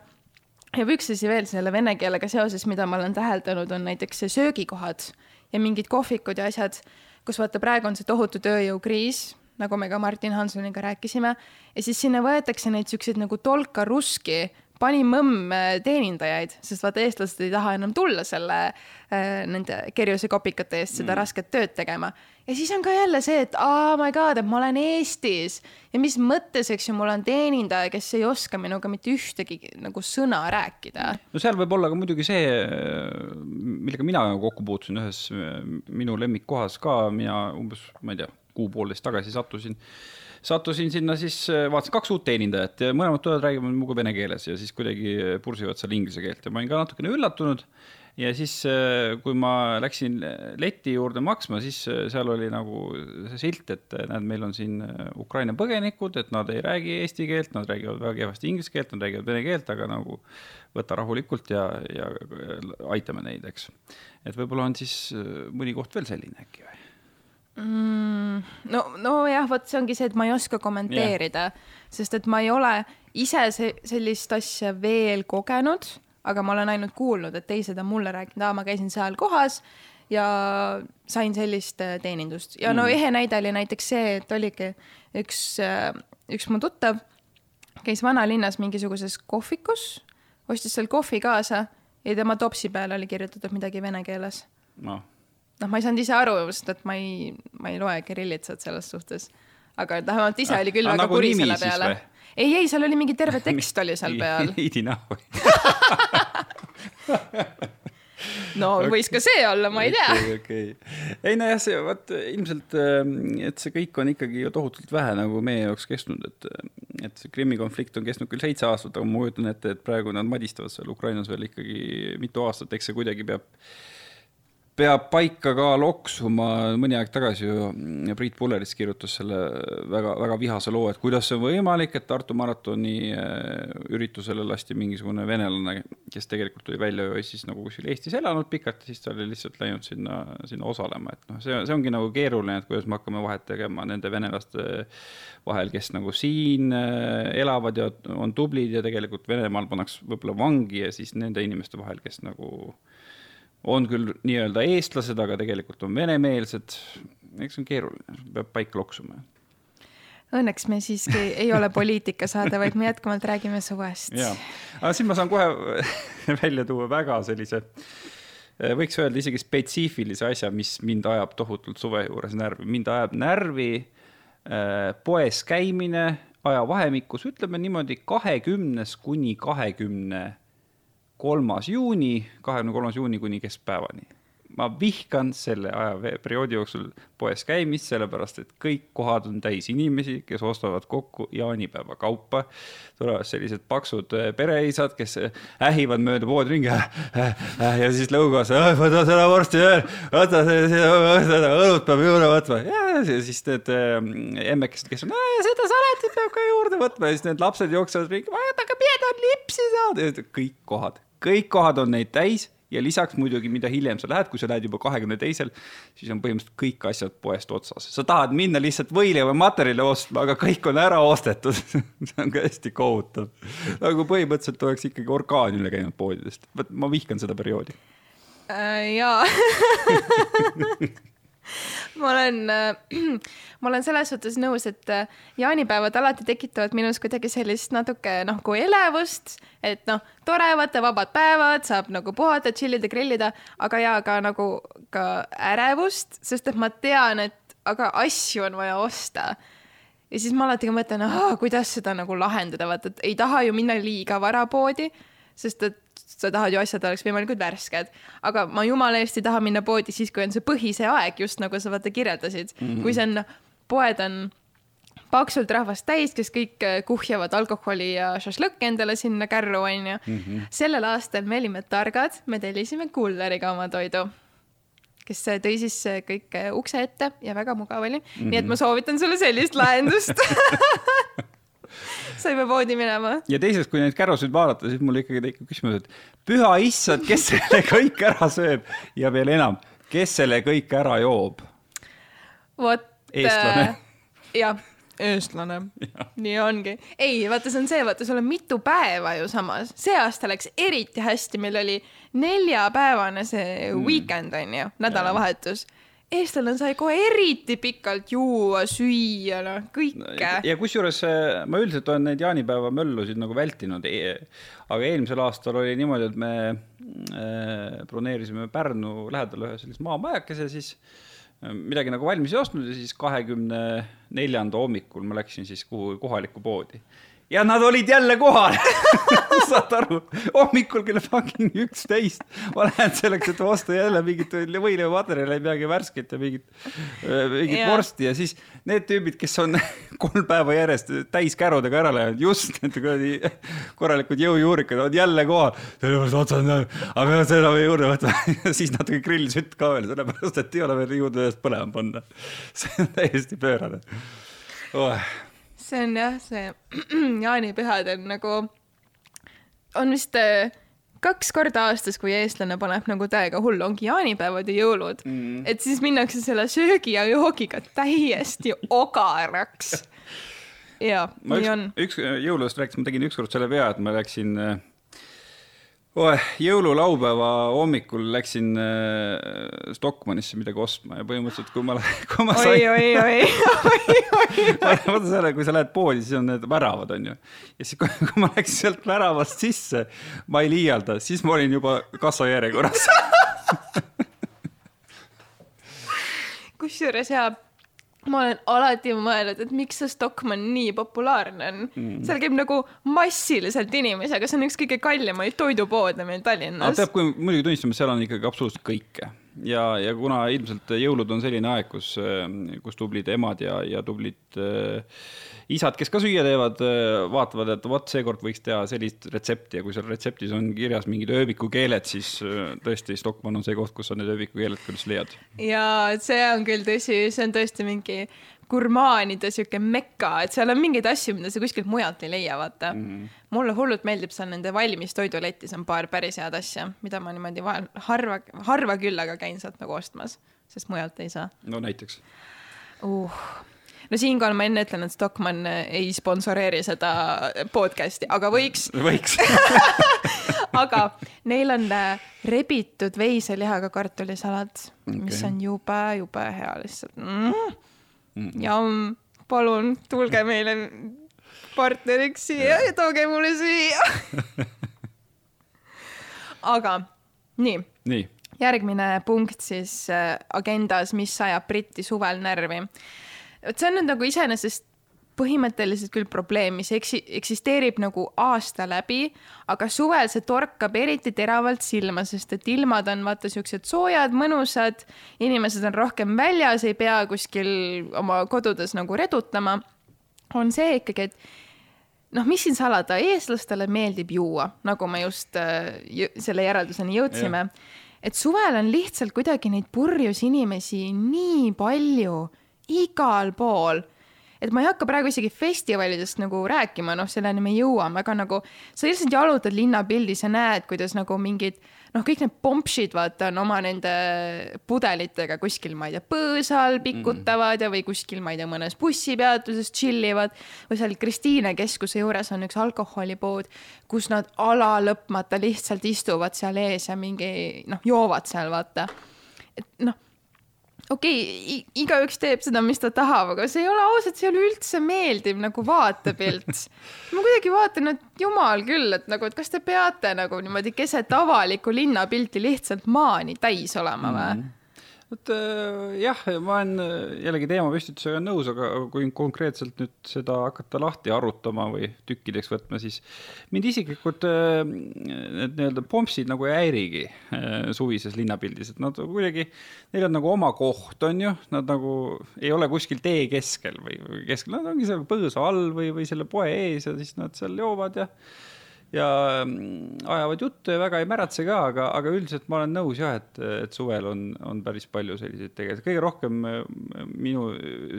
ja üks asi veel selle vene keelega seoses, mida ma olen täheldanud, on näiteks söögikohad ja mingid kohvikud ja asjad kus vaata, praegu on see tohutu tööjõukriis, nagu me ka Martin Hansoniga rääkisime, ja siis sinna võetakse neid siukseid nagu tolka ruski panimõmm teenindajaid, sest vaata, eestlased ei taha enam tulla selle äh, nende kerjuse kopikate eest seda mm. rasket tööd tegema. Ja siis on ka jälle see, et oh my god, et ma olen Eestis ja mis mõttes, eks ju, mul on teenindaja, kes ei oska minuga mitte ühtegi nagu sõna rääkida. no seal võib olla ka muidugi see, millega mina kokku puutusin ühes minu lemmikkohas ka, mina umbes, ma ei tea, kuu-poolteist tagasi sattusin sattusin sinna siis, äh, vaatasin kaks uut teenindajat ja mõlemad tulevad, räägivad minuga vene keeles ja siis kuidagi pursivad seal inglise keelt ja ma olin ka natukene üllatunud. ja siis, äh, kui ma läksin leti juurde maksma, siis äh, seal oli nagu see silt, et näed, meil on siin Ukraina põgenikud, et nad ei räägi eesti keelt, nad räägivad väga kehvasti inglise keelt, nad räägivad vene keelt, aga nagu võta rahulikult ja, ja aitame neid, eks. et võib-olla on siis mõni koht veel selline äkki või? Mm,? no, nojah, vot see ongi see, et ma ei oska kommenteerida yeah., sest et ma ei ole ise see, sellist asja veel kogenud, aga ma olen ainult kuulnud, et teised on mulle rääkinud, aa, ma käisin seal kohas ja sain sellist äh, teenindust ja mm. no ehe näide oli näiteks see, et oligi üks, äh, üks mu tuttav käis vanalinnas mingisuguses kohvikus, ostis seal kohvi kaasa ja tema topsi peale oli kirjutatud midagi vene keeles no noh, ma ei saanud ise aru, sest et ma ei, ma ei loe kirillitsat selles suhtes. aga vähemalt ise oli küll ah, väga nagu kuri selle peale. ei, ei, seal oli mingi terve tekst oli seal peal. veidi näo no okay. võis ka see olla, ma ei tea okay,. Okay. ei nojah, see vot ilmselt, ähm, et see kõik on ikkagi ju tohutult vähe nagu meie jaoks kestnud, et, et see Krimmi konflikt on kestnud küll seitse aastat, aga ma kujutan ette, et praegu nad madistavad seal Ukrainas veel ikkagi mitu aastat, eks see kuidagi peab peab paika ka loksuma, mõni aeg tagasi ju Priit Pullerits kirjutas selle väga, väga vihase loo, et kuidas see on võimalik, et Tartu maratoni äh, üritusele lasti mingisugune venelane, kes tegelikult tuli välja ju siis nagu kuskil Eestis elanud pikalt ja siis ta oli lihtsalt läinud sinna, sinna osalema, et noh, see, see ongi nagu keeruline, et kuidas me hakkame vahet tegema nende venelaste vahel, kes nagu siin äh, elavad ja on tublid ja tegelikult Venemaal pannakse võib-olla vangi ja siis nende inimeste vahel, kes nagu on küll nii-öelda eestlased, aga tegelikult on venemeelsed. eks see on keeruline, peab paika loksuma. Õnneks me siiski ei ole poliitikasaade, vaid me jätkuvalt räägime suvest. jaa, aga siin ma saan kohe välja tuua väga sellise, võiks öelda isegi spetsiifilise asja, mis mind ajab tohutult suve juures närvi. mind ajab närvi äh, poes käimine ajavahemikus, ütleme niimoodi kahekümnes kuni kahekümne kolmas juuni, kahekümne kolmas juuni kuni keskpäevani. ma vihkan selle ajaperioodi jooksul poes käimist, sellepärast et kõik kohad on täis inimesi, kes ostavad kokku jaanipäeva kaupa. tulevad sellised paksud äh, pereisad, kes äh, ähivad mööda poodi ringi äh, äh, äh, ja siis lõugas, võta seda vorsti veel, võta seda õlut peab juurde võtma ja siis need äh, emmekesed, kes on, seda saletit peab ka juurde võtma ja siis need lapsed jooksevad ringi, aga pidevalt lipsi saada, kõik kohad kõik kohad on neid täis ja lisaks muidugi, mida hiljem sa lähed, kui sa lähed juba kahekümne teisel, siis on põhimõtteliselt kõik asjad poest otsas. sa tahad minna lihtsalt võileivamaterjali ostma, aga kõik on ära ostetud see on ka hästi kohutav. nagu põhimõtteliselt oleks ikkagi orkaan üle käinud poodidest. vot ma vihkan seda perioodi äh,. jaa ma olen äh,, ma olen selles suhtes nõus, et äh, jaanipäevad alati tekitavad minus kuidagi sellist natuke nagu elevust, et noh, tore, vaata, vabad päevad, saab nagu puhata, chill ida, grillida, aga ja ka nagu ka ärevust, sest et ma tean, et aga asju on vaja osta. Ja siis ma alati ka mõtlen, kuidas seda nagu lahendada, vaata, et ei taha ju minna liiga vara poodi, sest et sa tahad ju asjad oleks võimalikult värsked, aga ma jumala eest ei taha minna poodi siis, kui on see põhise aeg, just nagu sa vaata kirjeldasid mm, -hmm. kui see on, poed on paksult rahvast täis, kes kõik äh, kuhjavad alkoholi ja šašlõkki endale sinna kärru, onju. Mhm. sellel aastal me olime targad, me tellisime kulleriga oma toidu kes äh, tõi siis äh, kõik ukse ette ja väga mugav oli mm. -hmm. nii et ma soovitan sulle sellist lahendust saime poodi minema. ja teiseks, kui neid kärusid vaadata, siis mul ikkagi tekib küsimus, et püha issand, kes selle kõik ära sööb ja veel enam, kes selle kõik ära joob? vot. eestlane äh,. jah, eestlane. nii ongi. ei, vaata, see on see, vaata, sul on mitu päeva ju samas. see aasta läks eriti hästi, meil oli neljapäevane see mm. weekend on ju, nädalavahetus ja eestlane sai kohe eriti pikalt juua, süüa, noh, kõike. ja kusjuures äh, ma üldiselt olen neid jaanipäeva möllusid nagu vältinud. E, aga eelmisel aastal oli niimoodi, et me äh, broneerisime Pärnu lähedal ühe sellise maamajakese, siis äh, midagi nagu valmis ei ostnud ja siis kahekümne neljanda hommikul ma läksin siis kuhugi kohalikku poodi ja nad olid jälle kohal saad aru, hommikul kell fucking üksteist ma lähen selleks, et osta jälle mingit võileivamateraali, midagi värsket ja mingit, mingit yeah. vorsti ja siis need tüübid, kes on kolm päeva järjest täis kärudega ära läinud, just need kuradi korralikud jõujuurikad on jälle kohal. sellepärast otsad, aga me peame seda juurde võtma siis natuke grillisütt ka veel, sellepärast et ei ole veel juurde ühest põlema panna. see on täiesti pöörane oh see on jah, see jaanipühad on nagu, on vist äh, kaks korda aastas, kui eestlane paneb nagu täiega hullu, ongi jaanipäevad ja jõulud mm.. et siis minnakse selle söögi ja joogiga täiesti ogaraks. ja, nii üks, on. üks jõuludest rääkides, ma tegin ükskord selle vea, et ma läksin äh, oe, jõululaupäeva hommikul läksin äh, Stockmannisse midagi ostma ja põhimõtteliselt, kui ma, kui ma sain. oi, oi, oi, oi, oi. vaata selle, kui sa lähed poodi, siis on need väravad, onju. ja siis, kui ma läksin sealt väravast sisse, ma ei liialda, siis ma olin juba kassajärjekorras kusjuures jaa ma olen alati mõelnud, et miks see Stockmann nii populaarne on. Mm.. seal käib nagu massiliselt inimesi, aga see on üks kõige kallimaid toidupoode meil Tallinnas. peab muidugi tunnistama, seal on ikkagi absoluutselt kõike ja, ja kuna ilmselt jõulud on selline aeg, kus, kus tublid emad ja, ja tublid äh, isad, kes ka süüa teevad, vaatavad, et vot seekord võiks teha sellist retsepti ja kui seal retseptis on kirjas mingid ööbikukeeled, siis tõesti Stockmann on see koht, kus sa need ööbikukeeled küll leiad. ja see on küll tõsi, see on tõesti mingi gurmaanide sihuke mekka, et seal on mingeid asju, mida sa kuskilt mujalt ei leia, vaata mm. mulle hullult meeldib seal nende valmis toiduletis on paar päris head asja, mida ma niimoodi vahel harva, harva küll, aga käin sealt nagu ostmas, sest mujalt ei saa. no näiteks uh no siinkohal ma enne ütlen, et Stockmann ei sponsoreeri seda podcast'i, aga võiks. võiks aga neil on äh, rebitud veiselihaga kartulisalat okay., mis on jube, jube hea lihtsalt mm.. Mm -mm. ja palun tulge meile partneriks siia ja tooge mulle süüa aga nii, nii., järgmine punkt siis äh, agendas, mis ajab Briti suvel närvi vot see on nüüd nagu iseenesest põhimõtteliselt küll probleem, mis eksi-, eksisteerib nagu aasta läbi, aga suvel see torkab eriti teravalt silma, sest et ilmad on vaata siuksed soojad, mõnusad, inimesed on rohkem väljas, ei pea kuskil oma kodudes nagu redutama. on see ikkagi, et noh, mis siin salada, eestlastele meeldib juua, nagu me just äh, selle järelduseni jõudsime. et suvel on lihtsalt kuidagi neid purjus inimesi nii palju igal pool. Et ma ei hakka praegu isegi festivalidest nagu rääkima, noh, selleni me jõuame, aga nagu sa lihtsalt jalutad linnapildis ja näed, kuidas nagu mingid noh, kõik need pompsid, vaata, on oma nende pudelitega kuskil, ma ei tea, põõsal pikutavad mm. ja, või kuskil, ma ei tea, mõnes bussipeatuses chill ivad või seal Kristiine keskuse juures on üks alkoholipood, kus nad alalõpmata lihtsalt istuvad seal ees ja mingi noh, joovad seal, vaata. et noh okei okay,, igaüks teeb seda, mis ta tahab, aga see ei ole ausalt, see ei ole üldse meeldiv nagu vaatepilt. ma kuidagi vaatan, et jumal küll, et nagu, et kas te peate nagu niimoodi keset avalikku linnapilti lihtsalt maani täis olema või mm? -hmm vot äh, jah, ma olen äh, jällegi teemapüstitusega nõus, aga kui konkreetselt nüüd seda hakata lahti arutama või tükkideks võtma, siis mind isiklikult äh, need nii-öelda pompsid nagu ei häirigi suvises linnapildis, et nad kuidagi, neil on nagu oma koht, on ju, nad nagu ei ole kuskil tee keskel või keskel, nad ongi seal põõsa all või, või selle poe ees ja siis nad seal joovad ja ja mm, ajavad juttu ja väga ei märatse ka, aga, aga üldiselt ma olen nõus jah, et, et suvel on, on päris palju selliseid tegelasi, kõige rohkem mm, minu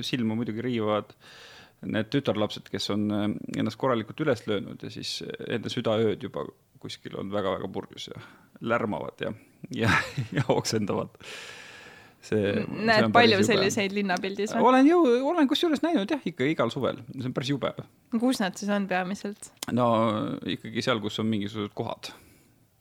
silma muidugi riivavad need tütarlapsed, kes on mm, ennast korralikult üles löönud ja siis enda südaööd juba kuskil on väga-väga purjus ja lärmavad ja, ja, ja oksendavad see. näed see palju selliseid linnapildis või? olen ju, olen kusjuures näinud jah, ikka igal suvel, see on päris jube. kus nad siis on peamiselt? no ikkagi seal, kus on mingisugused kohad.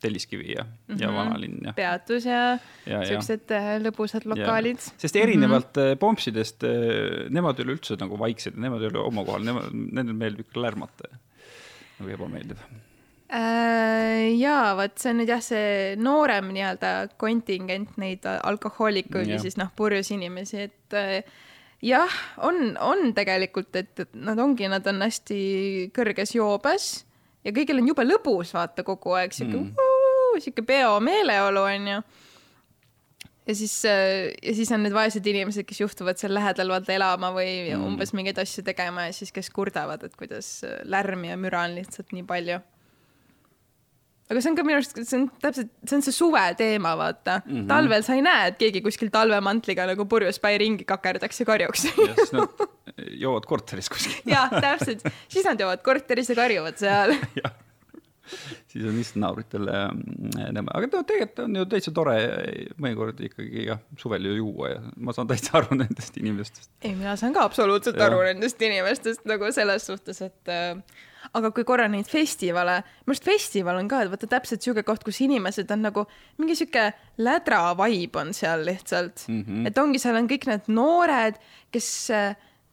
Telliskivi ja mm, -hmm. ja mhm. Vanalinn ja. peatus ja, ja siuksed äh, lõbusad lokaalid. sest erinevalt mm -hmm. Pompsidest, äh, nemad ei ole üldse nagu vaiksed, nemad ei ole oma kohal, nemad, nendel meeldib ikka lärmata. nagu ebameeldiv Äh, jaa, vot see on nüüd jah, see noorem nii-öelda kontingent neid alkohoolikuid ja siis noh, purjus inimesi, et äh, jah, on, on tegelikult, et nad ongi, nad on hästi kõrges joobes ja kõigil on jube lõbus, vaata kogu aeg sihuke mm., sihuke peomeeleolu onju. ja siis, äh, ja siis on need vaesed inimesed, kes juhtuvad seal lähedal vaata elama või mm. umbes mingeid asju tegema ja siis, kes kurdavad, et kuidas lärmi ja müra on lihtsalt nii palju aga see on ka minu arust, see on täpselt, see on see suve teema, vaata mm. -hmm. talvel sa ei näe, et keegi kuskil talvemantliga nagu purjus päi ringi kakerdaks ja karjuks. jah, nad joovad korteris kuskil jah, täpselt, siis nad joovad korteris ja karjuvad seal siis on lihtsalt naabritele nõme, aga no tegelikult on ju täitsa tore mõnikord ikkagi jah, suvel ju juua ja ma saan täitsa aru nendest inimestest. ei, mina saan ka absoluutselt ja. aru nendest inimestest nagu selles suhtes, et äh, aga kui korra neid festivale, minu arust festival on ka, et vaata täpselt sihuke koht, kus inimesed on nagu mingi sihuke lädra vibe on seal lihtsalt mm, -hmm. et ongi, seal on kõik need noored, kes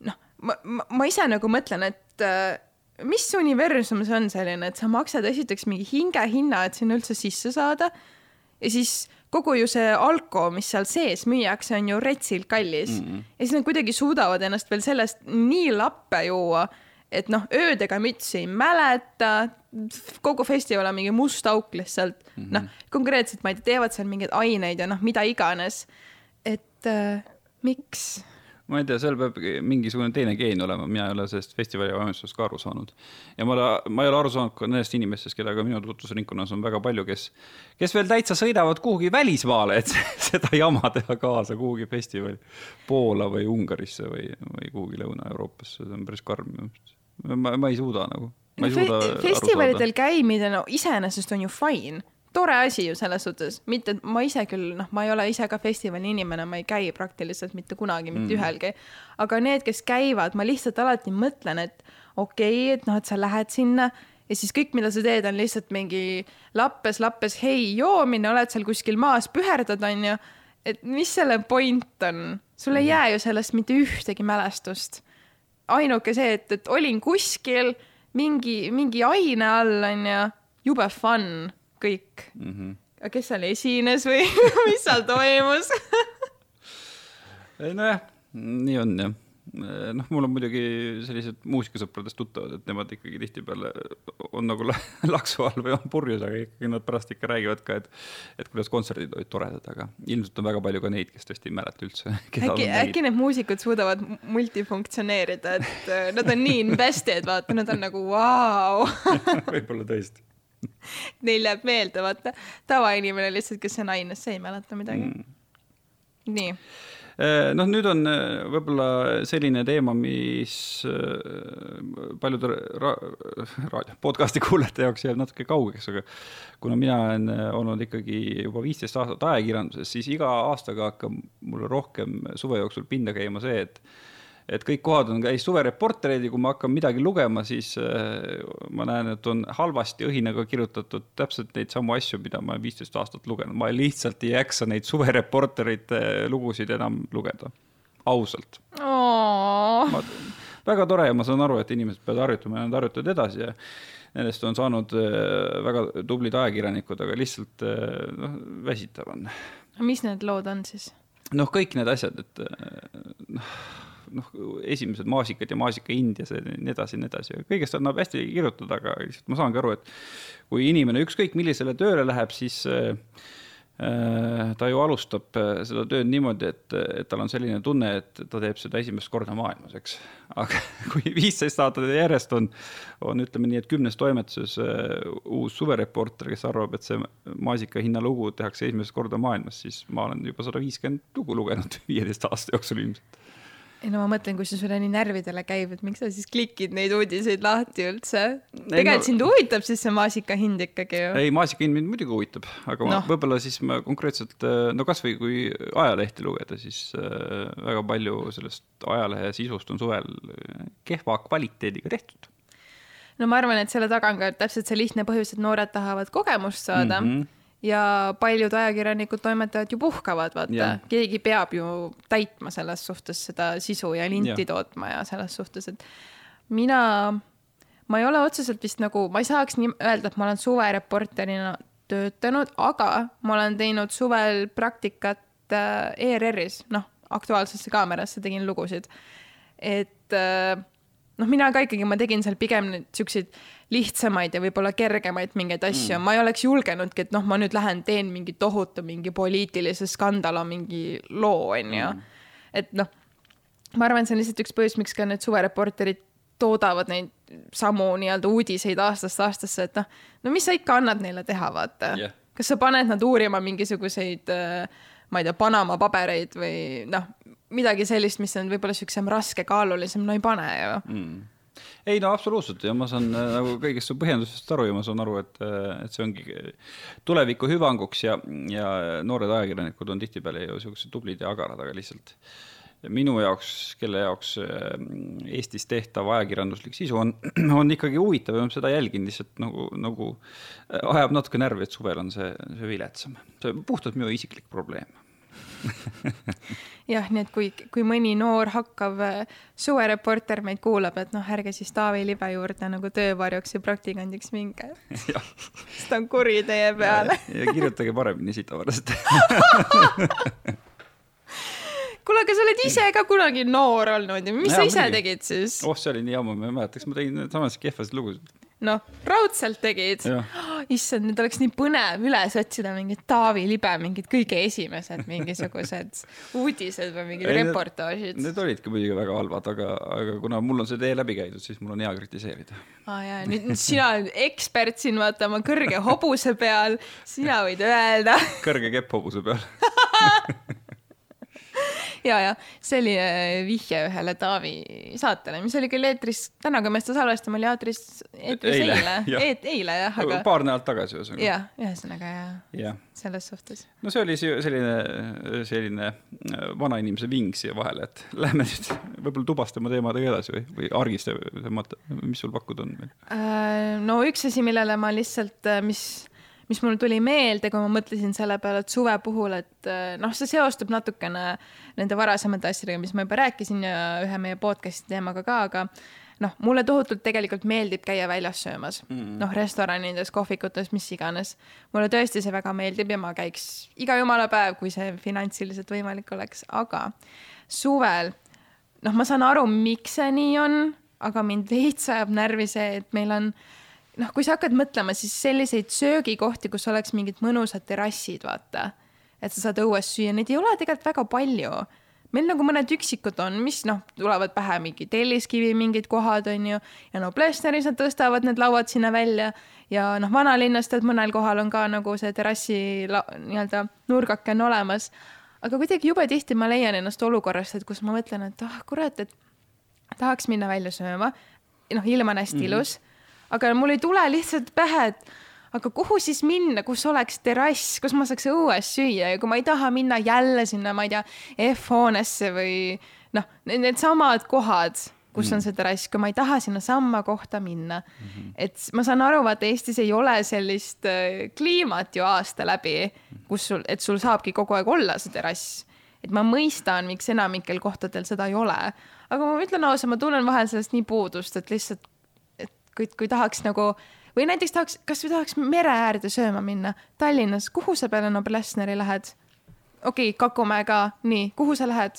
noh, ma, ma, ma ise nagu mõtlen, et äh, mis universum see on selline, et sa maksad esiteks mingi hingehinna, et sinna üldse sisse saada ja siis kogu ju see alko, mis seal sees müüakse, on ju retsilt kallis mm. -hmm. ja siis nad kuidagi suudavad ennast veel sellest nii lappe juua et noh, öödega mütsi ei mäleta, kogu festival on mingi must auk lihtsalt mm -hmm., noh, konkreetselt ma ei tea, teevad seal mingeid aineid ja noh, mida iganes. et äh, miks? ma ei tea, seal peab mingisugune teine geen olema, mina ei ole sellest festivali valmistusest ka aru saanud. ja ma, ma ei ole aru saanud ka nendest inimestest, kellega minu tutvusringkonnas on väga palju, kes, kes veel täitsa sõidavad kuhugi välismaale, et seda jama teha kaasa kuhugi festivali. Poola või Ungarisse või, või kuhugi Lõuna-Euroopasse, see on päris karm minu arust ma, ma ei suuda nagu. Fe festivalidel käimine, no iseenesest on ju fine, tore asi ju selles suhtes, mitte, et ma ise küll, noh, ma ei ole ise ka festivali inimene, ma ei käi praktiliselt mitte kunagi mitte mm. ühelgi. aga need, kes käivad, ma lihtsalt alati mõtlen, et okei okay,, et noh, et sa lähed sinna ja siis kõik, mida sa teed, on lihtsalt mingi lappes, lappes hei joomine, oled seal kuskil maas, püherdad, onju. et mis selle point on, sul ei mm. jää ju sellest mitte ühtegi mälestust ainuke see, et, et olin kuskil mingi, mingi aine all, onju, jube fun, kõik mm. -hmm. aga kes seal esines või mis seal toimus nojah, nii on jah noh, mul on muidugi sellised muusikasõpradest tuttavad, et nemad ikkagi tihtipeale on nagu laksu all või on purjus, aga ikkagi nad pärast ikka räägivad ka, et et kuidas kontserdid olid toredad, aga ilmselt on väga palju ka neid, kes tõesti ei mäleta üldse. äkki, äkki need muusikud suudavad multifunktsioneerida, et eh, nad on nii invested, vaata, nad on nagu vau. Wow. võib-olla tõesti. Neil jääb meelde, vaata, tavainimene lihtsalt, kes on aines, see ei mäleta midagi. Mm.. nii. Äh, noh, nüüd on äh, võib-olla selline teema, mis paljude ra raadio, podcast'i kuulajate jaoks jääb natuke kaugeks, aga kuna mina olen olnud ikkagi juba viisteist aastat ajakirjanduses, siis iga aastaga hakkab mul rohkem suve jooksul pinda käima see, et et kõik kohad on käis suvereportereid ja kui ma hakkan midagi lugema, siis äh, ma näen, et on halvasti õhinaga kirjutatud täpselt neid samu asju, mida ma olen viisteist aastat lugenud, ma lihtsalt ei jaksa neid suvereporterite lugusid enam lugeda, ausalt. väga tore ja ma saan aru, et inimesed peavad harjutama ja nad harjutavad edasi ja nendest on saanud äh, väga tublid ajakirjanikud, aga lihtsalt äh, noh, väsitav on. mis need lood on siis? Noh, kõik need asjad, et noh noh, esimesed maasikad ja maasika Indias ja nii edasi ja nii edasi, kõigest annab hästi kirjutada, aga lihtsalt ma saangi aru, et kui inimene ükskõik millisele tööle läheb, siis äh, ta ju alustab äh, seda tööd niimoodi, et, et tal on selline tunne, et ta teeb seda esimest korda maailmas, eks. aga kui viisteist aastat järjest on, on ütleme nii, et kümnes toimetuses äh, uus suvereporter, kes arvab, et see maasika hinna lugu tehakse esimest korda maailmas, siis ma olen juba sada viiskümmend lugu lugenud viieteist aasta jooksul ilmselt ei no ma mõtlen, kui see sulle nii närvidele käib, et miks sa siis klikid neid uudiseid lahti üldse? tegelikult no, sind huvitab siis see maasika hind ikkagi ju? ei, maasika hind mind muidugi huvitab, aga no. võib-olla siis ma konkreetselt, äh, no kasvõi kui ajalehti lugeda, siis äh, väga palju sellest ajalehe sisust on suvel äh, kehva kvaliteediga tehtud. no ma arvan, et selle taga on ka täpselt see lihtne põhjus, et noored tahavad kogemust saada mm. -hmm ja paljud ajakirjanikud, toimetajad ju puhkavad, vaata, keegi peab ju täitma selles suhtes seda sisu ja linti ja. tootma ja selles suhtes, et mina, ma ei ole otseselt vist nagu, ma ei saaks nii öelda, et ma olen suvereporterina töötanud, aga ma olen teinud suvel praktikat äh, ERR-is, noh, Aktuaalsesse Kaamerasse tegin lugusid. et äh, noh, mina ka ikkagi, ma tegin seal pigem neid siukseid lihtsamaid ja võib-olla kergemaid mingeid asju mm., ma ei oleks julgenudki, et noh, ma nüüd lähen teen mingi tohutu mingi poliitilise skandalo mingi loo, onju. Mm. et noh, ma arvan, see on lihtsalt üks põhjus, miks ka need suvereporterid toodavad neid samu nii-öelda uudiseid aastast aastasse, et noh, no mis sa ikka annad neile teha, vaata yeah.. kas sa paned nad uurima mingisuguseid äh, ma ei tea, Panama pabereid või noh, midagi sellist, mis on võib-olla siuksem raskekaalulisem, no ei pane ju. Mm. Ei no absoluutselt ja ma saan äh, nagu kõigest su põhjendusest aru ja ma saan aru, et, äh, et see ongi tuleviku hüvanguks ja, ja noored ajakirjanikud on tihtipeale ju siuksed tublid ja agarad, aga lihtsalt minu jaoks, kelle jaoks äh, Eestis tehtav ajakirjanduslik sisu on, on ikkagi huvitav ja ma seda jälgin lihtsalt nagu, nagu ajab natuke närvi, et suvel on see, see viletsam. see on puhtalt minu isiklik probleem jah, nii et kui, kui mõni noor hakkav äh, suvereporter meid kuulab, et noh, ärge siis Taavi Libe juurde nagu töövarjuks ja praktikandiks minge. sest ta on kuri teie peale. ja kirjutage paremini sitavaraselt kuule, aga sa oled ise ka kunagi noor olnud ja mis ja, sa ise mingi. tegid siis? oh, see oli nii ammu, ma ei mäleta, kas ma tegin samas kehvasid lugusid noh, raudselt tegid. issand, nüüd oleks nii põnev üles otsida mingid Taavi Libe, mingid kõige esimesed mingisugused uudised või mingid Ei, reportaažid. Need olidki muidugi väga halvad, aga, aga kuna mul on see tee läbi käidud, siis mul on hea kritiseerida. aa jaa, nüüd sina oled ekspert siin vaata oma kõrge hobuse peal, sina võid öelda. kõrge kepp hobuse peal ja, ja see oli äh, vihje ühele Taavi saatele, mis oli küll eetris, täna, kui me seda salvestame, oli eetris, eetris eile, eile, eet, eile jah, aga. paar nädalat tagasi ühesõnaga. jah, ühesõnaga ja, ja., selles suhtes. no see oli selline, selline äh, vanainimese ving siia vahele, et lähme nüüd võib-olla tubastama teemadega edasi või, või argiste tõmmata, mis sul pakkuda on? Äh, no üks asi, millele ma lihtsalt, mis mis mul tuli meelde, kui ma mõtlesin selle peale, et suve puhul, et eh, noh, see seostub natukene nende varasemate asjadega, mis ma juba rääkisin ja ühe meie podcast'i teemaga ka, aga noh, mulle tohutult tegelikult meeldib käia väljas söömas. Mm noh, restoranides, kohvikutes, mis iganes. mulle tõesti see väga meeldib ja ma käiks iga jumala päev, kui see finantsiliselt võimalik oleks, aga suvel, noh, ma saan aru, miks see nii on, aga mind veits ajab närvi see, et meil on noh, kui sa hakkad mõtlema, siis selliseid söögikohti, kus oleks mingid mõnusad terrassid, vaata, et sa saad õues süüa, neid ei ole tegelikult väga palju. meil nagu mõned üksikud on, mis noh, tulevad pähe mingi Telliskivi mingid kohad on ju ja no Plessneris nad tõstavad need lauad sinna välja ja noh, vanalinnas tead mõnel kohal on ka nagu see terrassi nii-öelda nurgake on olemas aga kuidagi jube tihti ma leian ennast olukorrast, et kus ma mõtlen, et ah oh, kurat, et tahaks minna välja sööma. noh, ilm on hästi mm -hmm. ilus, aga mul ei tule lihtsalt pähe, et aga kuhu siis minna, kus oleks terrass, kus ma saaks õues süüa ja kui ma ei taha minna jälle sinna, ma ei tea, F-hoonesse või noh, needsamad kohad kus on mm. see terrass, kui ma ei taha sinnasamma kohta minna mm. -hmm. et ma saan aru, vaata Eestis ei ole sellist äh, kliimat ju aasta läbi, kus sul, et sul saabki kogu aeg olla see terrass. et ma mõistan, miks enamikel kohtadel seda ei ole, aga ma ütlen ausalt, ma tunnen vahel sellest nii puudust, et lihtsalt, kui, kui tahaks nagu või näiteks tahaks, kasvõi tahaks mere äärde sööma minna Tallinnas, kuhu sa peale Noblessneri lähed? okei okay,, Kakumäe ka, nii, kuhu sa lähed?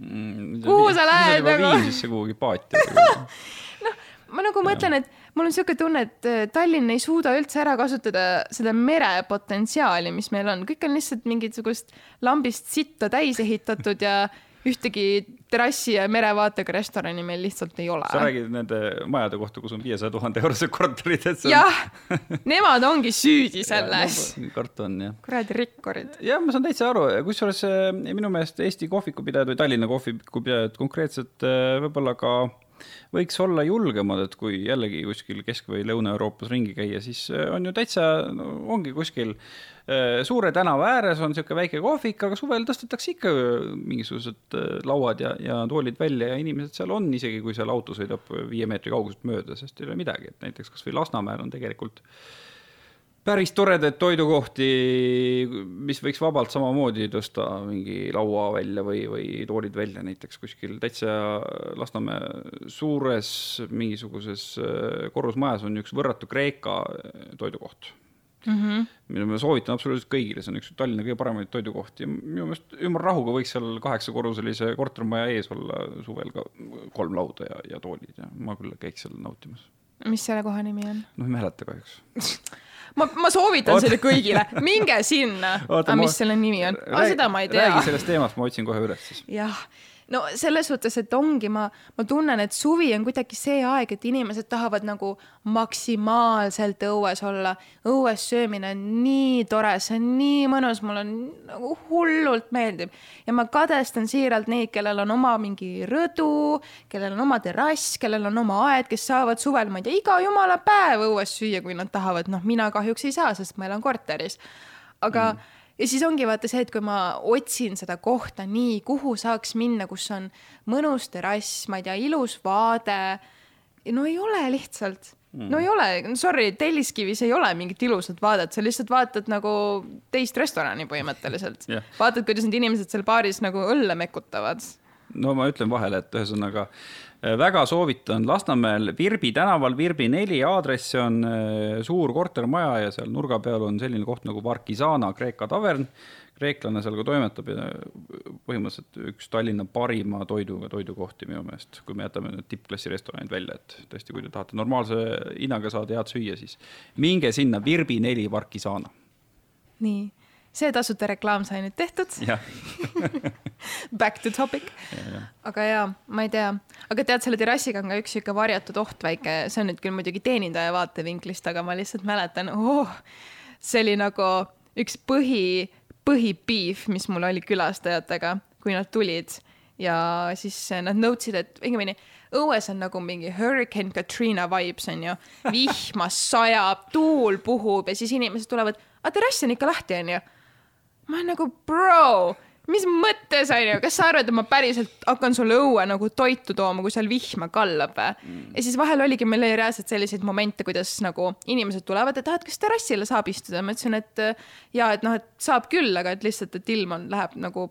mm,. kuhu sa lähed nagu? viin sisse kuhugi paati noh, ma nagu mõtlen, et mul on siuke tunne, et äh, Tallinn ei suuda üldse ära kasutada seda merepotentsiaali, mis meil on, kõik on lihtsalt mingisugust lambist sitta täis ehitatud ja ühtegi terrassi ja merevaatega restorani meil lihtsalt ei ole. sa räägid nende majade kohta, kus on viiesaja tuhande eurosed korterid, et see on. jah, nemad ongi süüdi selles karton jah. kuradi rikkurid. jah, ma saan täitsa aru, kusjuures eh, minu meelest Eesti kohvikupidajad või Tallinna kohvikupidajad konkreetselt eh, võib-olla ka võiks olla julgemad, et kui jällegi kuskil Kesk- või Lõuna-Euroopas ringi käia, siis eh, on ju täitsa no,, ongi kuskil äh, Äh, suure tänava ääres on niisugune väike kohvik, aga suvel tõstetakse ikka mingisugused äh, lauad ja, ja toolid välja ja inimesed seal on, isegi kui seal auto sõidab viie meetri kauguselt mööda, sest ei ole midagi, et näiteks kas või Lasnamäel on tegelikult päris toredaid toidukohti, mis võiks vabalt samamoodi tõsta mingi laua välja või, või toolid välja näiteks kuskil täitsa Lasnamäe suures mingisuguses äh, korrusmajas on üks võrratu Kreeka toidukoht mm. -hmm. mida ma soovitan absoluutselt kõigile, see on üks Tallinna kõige paremaid toidukohti ja minu meelest ümar rahuga võiks seal kaheksakorruselise kortermaja ees olla suvel ka kolm lauda ja, ja toolid ja ma küll käiks seal nautimas. mis selle koha nimi on? noh, ei mäleta kahjuks ma, ma soovitan Oot. selle kõigile, minge sinna. aga mis selle nimi on? seda ma ei tea. räägi sellest teemast, ma otsin kohe üles siis. jah no selles suhtes, et ongi, ma, ma tunnen, et suvi on kuidagi see aeg, et inimesed tahavad nagu maksimaalselt õues olla. õues söömine on nii tore, see on nii mõnus, mulle nagu hullult meeldib ja ma kadestan siiralt neid, kellel on oma mingi rõdu, kellel on oma terrass, kellel on oma aed, kes saavad suvel, ma ei tea, iga jumala päev õues süüa, kui nad tahavad. noh, mina kahjuks ei saa, sest ma elan korteris. aga mm ja siis ongi vaata see, et kui ma otsin seda kohta nii, kuhu saaks minna, kus on mõnus terrass, ma ei tea, ilus vaade. no ei ole lihtsalt mm., no ei ole, sorry, Telliskivis ei ole mingit ilusat vaadet, sa lihtsalt vaatad nagu teist restorani põhimõtteliselt yeah.. vaatad, kuidas need inimesed seal baaris nagu õlle mekutavad. No ma ütlen vahele, et ühesõnaga Äh, väga soovitan Lasnamäel Virbi tänaval, Virbi neli aadress, on äh, suur kortermaja ja seal nurga peal on selline koht nagu Varkisana Kreeka tavern. kreeklane seal ka toimetab ja põhimõtteliselt üks Tallinna parima toiduga toidukohti minu meelest, kui me jätame need tippklassi restoranid välja, et tõesti, kui te tahate normaalse hinnaga saada head süüa, siis minge sinna Virbi neli Varkisana. nii see tasuta reklaam sai nüüd tehtud. Back to topic. aga jaa, ma ei tea, aga tead, selle terrassiga on ka üks sihuke varjatud oht väike, see on nüüd küll muidugi teenindaja vaatevinklist, aga ma lihtsalt mäletan oh,, see oli nagu üks põhi, põhipiif, mis mul oli külastajatega, kui nad tulid. Ja siis nad nõudsid, et õigemini õues on nagu mingi Hurricane Katrina vibes onju, vihma sajab, tuul puhub ja siis inimesed tulevad, aga terrass on ikka lahti onju ma olen nagu bro, mis mõttes onju, kas sa arvad, et ma päriselt hakkan sulle õue nagu toitu tooma, kui seal vihma kallab või mm.? ja siis vahel oligi, meil oli reaalselt selliseid momente, kuidas nagu inimesed tulevad, et ah, et kas terrassile saab istuda, ma ütlesin, et ja et noh, et saab küll, aga et lihtsalt, et ilm on, läheb nagu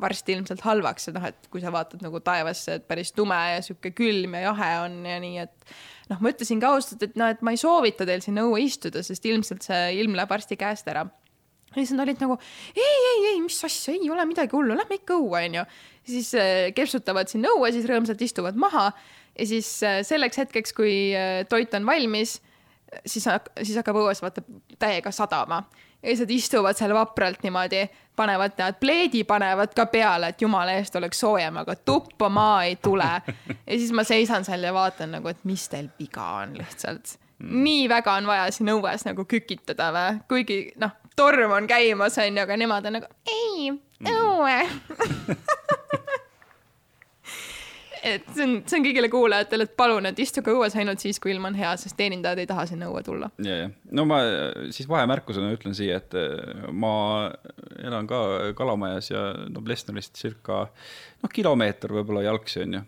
varsti ilmselt halvaks, et noh, et kui sa vaatad nagu taevasse, et päris tume ja sihuke külm ja jahe on ja nii, et noh, ma ütlesin ka ausalt, et noh, et ma ei soovita teil sinna õue istuda, sest ilmselt see ilm läheb varsti käest ära ja siis nad olid nagu ei, ei, ei, mis asja, ei ole midagi hullu, lähme ikka õue, onju. siis äh, kepsutavad sinna õue, siis rõõmsalt istuvad maha. Ja siis äh, selleks hetkeks, kui äh, toit on valmis, siis, siis hakkab õues vaata täiega sadama. Ja siis nad istuvad seal vapralt niimoodi, panevad tead pleedi panevad ka peale, et jumala eest oleks soojem, aga tuppa maa ei tule. ja siis ma seisan seal ja vaatan nagu, et mis teil viga on lihtsalt. Mm.. nii väga on vaja siin õues nagu kükitada või, kuigi noh torm on käimas, onju, aga nemad on nagu ei, õue. Et see on, see on kõigile kuulajatele, et palun, et istuge õues ainult siis, kui ilm on hea, sest teenindajad ei taha sinna õue tulla. ja, ja no ma siis vahemärkusena ütlen siia, et ma elan ka Kalamajas ja Noblessnerist circa noh, kilomeeter võib-olla jalgsi onju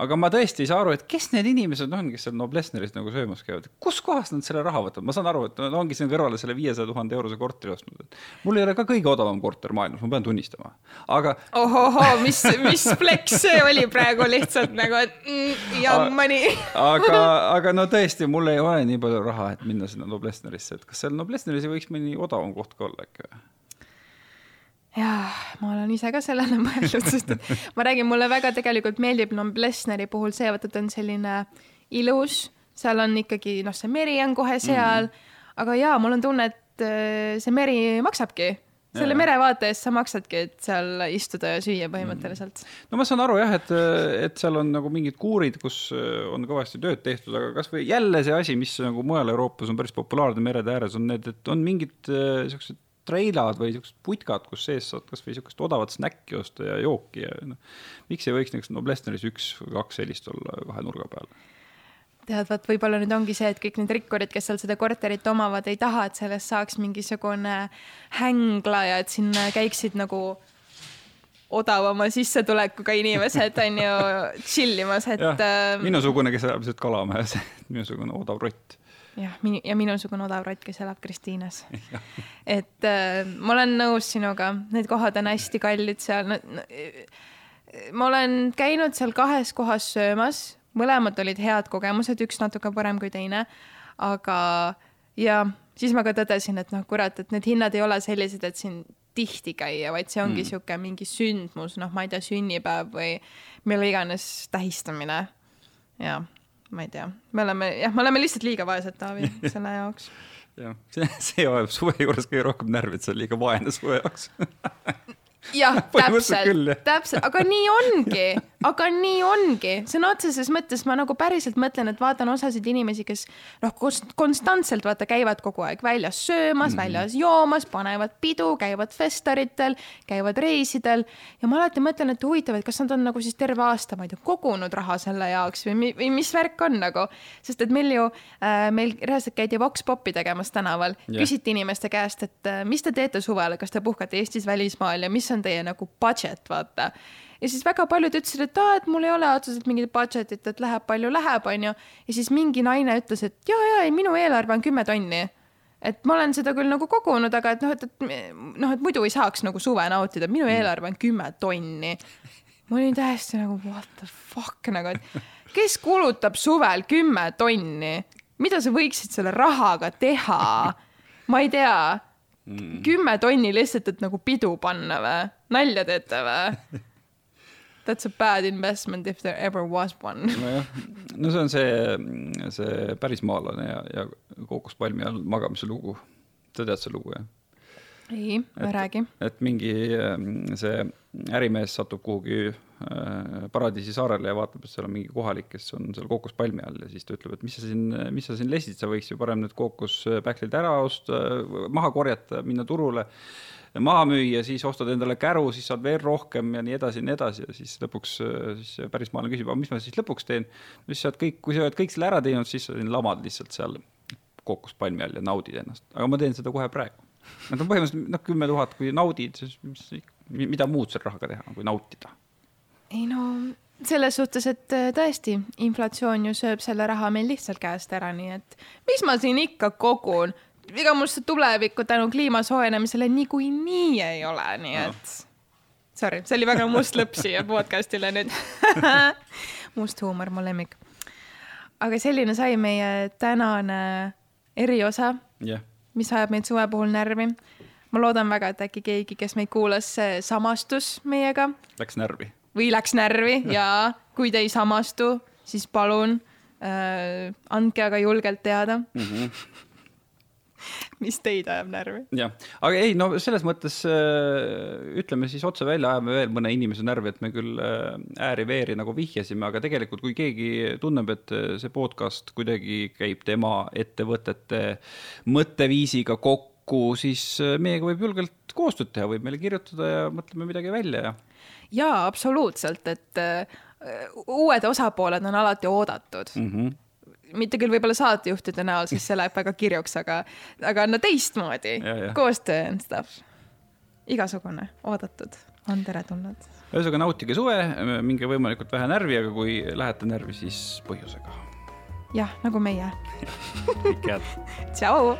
aga ma tõesti ei saa aru, et kes need inimesed on, kes seal Noblessneris nagu söömas käivad, kuskohast nad selle raha võtavad, ma saan aru, et nad ongi sinna kõrvale selle viiesaja tuhande eurose korteri ostnud, et mul ei ole ka kõige odavam korter maailmas, ma pean tunnistama, aga. ohohoo, mis, mis flex see oli praegu lihtsalt nagu, et mm, young money aga, aga no tõesti, mul ei ole nii palju raha, et minna sinna Noblessnerisse, et kas seal Noblessneris ei võiks mõni odavam koht ka olla äkki või? Jaa, ma olen ise ka sellele mõelnud, sest et ma räägin, mulle väga tegelikult meeldib Blessneri puhul see, vaata ta on selline ilus, seal on ikkagi noh, see meri on kohe seal mm, -hmm. aga jaa, mul on tunne, et äh, see meri maksabki selle merevaate eest sa maksadki, et seal istuda ja süüa põhimõtteliselt. no ma saan aru jah, et, et seal on nagu mingid kuurid, kus äh, on kõvasti tööd tehtud, aga kasvõi jälle see asi, mis nagu mujal Euroopas on päris populaarne merede ääres, on need, et on mingid äh, siuksed treilad või siuksed putkad, kus sees saad kasvõi siukest odavat snäkki osta ja jooki ja noh. miks ei võiks näiteks Noblessneris üks või kaks sellist olla kahe nurga peal? tead, vot võib-olla nüüd ongi see, et kõik need rikkurid, kes seal seda korterit omavad, ei taha, et sellest saaks mingisugune hängla ja et sinna käiksid nagu odavama sissetulekuga inimesed on ju chill imas, et. Äh, minusugune, kes elab lihtsalt Kalamäes minusugune odav rott jah, minu ja minusugune odav rott, kes elab Kristiines et äh, ma olen nõus sinuga, need kohad on hästi kallid seal no,. No, ma olen käinud seal kahes kohas söömas, mõlemad olid head kogemused, üks natuke parem kui teine, aga ja siis ma ka tõdesin, et noh, kurat, et need hinnad ei ole sellised, et siin tihti käia, vaid see ongi mm. sihuke mingi sündmus, noh, ma ei tea, sünnipäev või mille iganes tähistamine. ja ma ei tea, me oleme jah, me oleme lihtsalt liiga vaesed, Taavi, selle jaoks. jah, see, see ajab suve juures kõige rohkem närvi, et sa oled liiga vaene suve jaoks jah, täpselt, täpselt, aga nii ongi, aga nii ongi, sõna otseses mõttes ma nagu päriselt mõtlen, et vaatan osasid inimesi, kes noh, konstantselt vaata käivad kogu aeg väljas söömas mm, väljas joomas, panevad pidu, käivad festaritel, käivad reisidel. Ja ma alati mõtlen, et huvitav, et kas nad on nagu siis terve aasta, ma ei tea, kogunud raha selle jaoks või, või mis värk on nagu, sest et meil ju äh,, meil reaalselt käidi Vox Popi tegemas tänaval. Yeah., küsiti inimeste käest, et äh, mis te teete suvel, kas te puhkate Eestis, välismaal ja mis on teie nagu budget, vaata ja siis väga paljud ütlesid, et aa, et mul ei ole otseselt mingit budget'it, et läheb palju läheb, onju. ja siis mingi naine ütles, et ja, ja ei, minu eelarve on kümme tonni. et ma olen seda küll nagu kogunud, aga et noh, et, et noh, et muidu ei saaks nagu suve nautida, minu mm. eelarve on kümme tonni. ma olin täiesti nagu what the fuck nagu, et kes kulutab suvel kümme tonni, mida sa võiksid selle rahaga teha? ma ei tea. Kümme tonni lihtsalt, et nagu pidu panna või? nalja teete või? That's a bad investment if there ever was one. nojah, no see on see, see pärismaalane ja, ja kookospalmi all magamise lugu. sa tead seda lugu, jah? Ei, räägi. et mingi see ärimees satub kuhugi äh, Paradiisi saarele ja vaatab, et seal on mingi kohalik, kes on seal kookospalmi all ja siis ta ütleb, et mis sa siin, mis sa siin lesid, sa võiks ju parem need kookospähklid ära osta, maha korjata, minna turule maha müüa, siis ostad endale käru, siis saad veel rohkem ja nii edasi ja nii edasi ja siis lõpuks siis pärismaalane küsib, aga mis ma siis lõpuks teen. siis sa oled kõik, kui sa oled kõik selle ära teinud, siis sa lamad lihtsalt seal kookospalmi all ja naudid ennast, aga ma teen seda kohe praegu. Nad on põhimõtteliselt noh, kümme tuhat, kui naudid, siis mis, mida muud selle rahaga teha, kui nautida. ei no selles suhtes, et äh, tõesti, inflatsioon ju sööb selle raha meil lihtsalt käest ära, nii et mis ma siin ikka kogun ega mul seda tulevikku tänu kliima soojenemisele niikuinii ei ole, nii et sorry, see oli väga must lõpp siia podcast'ile nüüd must huumor, mu lemmik. aga selline sai meie tänane eriosa yeah., mis ajab meid suve puhul närvi. ma loodan väga, et äkki keegi, kes meid kuulas, samastus meiega. Läks närvi. või läks närvi ja kui te ei samastu, siis palun äh, andke aga julgelt teada mm. -hmm mis teid ajab närvi? jah, aga ei, no selles mõttes äh, ütleme siis otse välja, ajame veel mõne inimese närvi, et me küll äh, ääri-veeri nagu vihjasime, aga tegelikult, kui keegi tunneb, et äh, see podcast kuidagi käib tema ettevõtete mõtteviisiga kokku, siis meiega võib julgelt koostööd teha, võib meile kirjutada ja mõtleme midagi välja ja. jaa, absoluutselt, et uued osapooled on alati oodatud mm. -hmm mitte küll võib-olla saatejuhtide näol, sest see läheb väga kirjuks, aga, aga no teistmoodi, koostöö and stuff. igasugune, oodatud, on teretulnud. ühesõnaga nautige suve, minge võimalikult vähe närvi, aga kui lähete närvi, siis põhjusega. jah, nagu meie tšau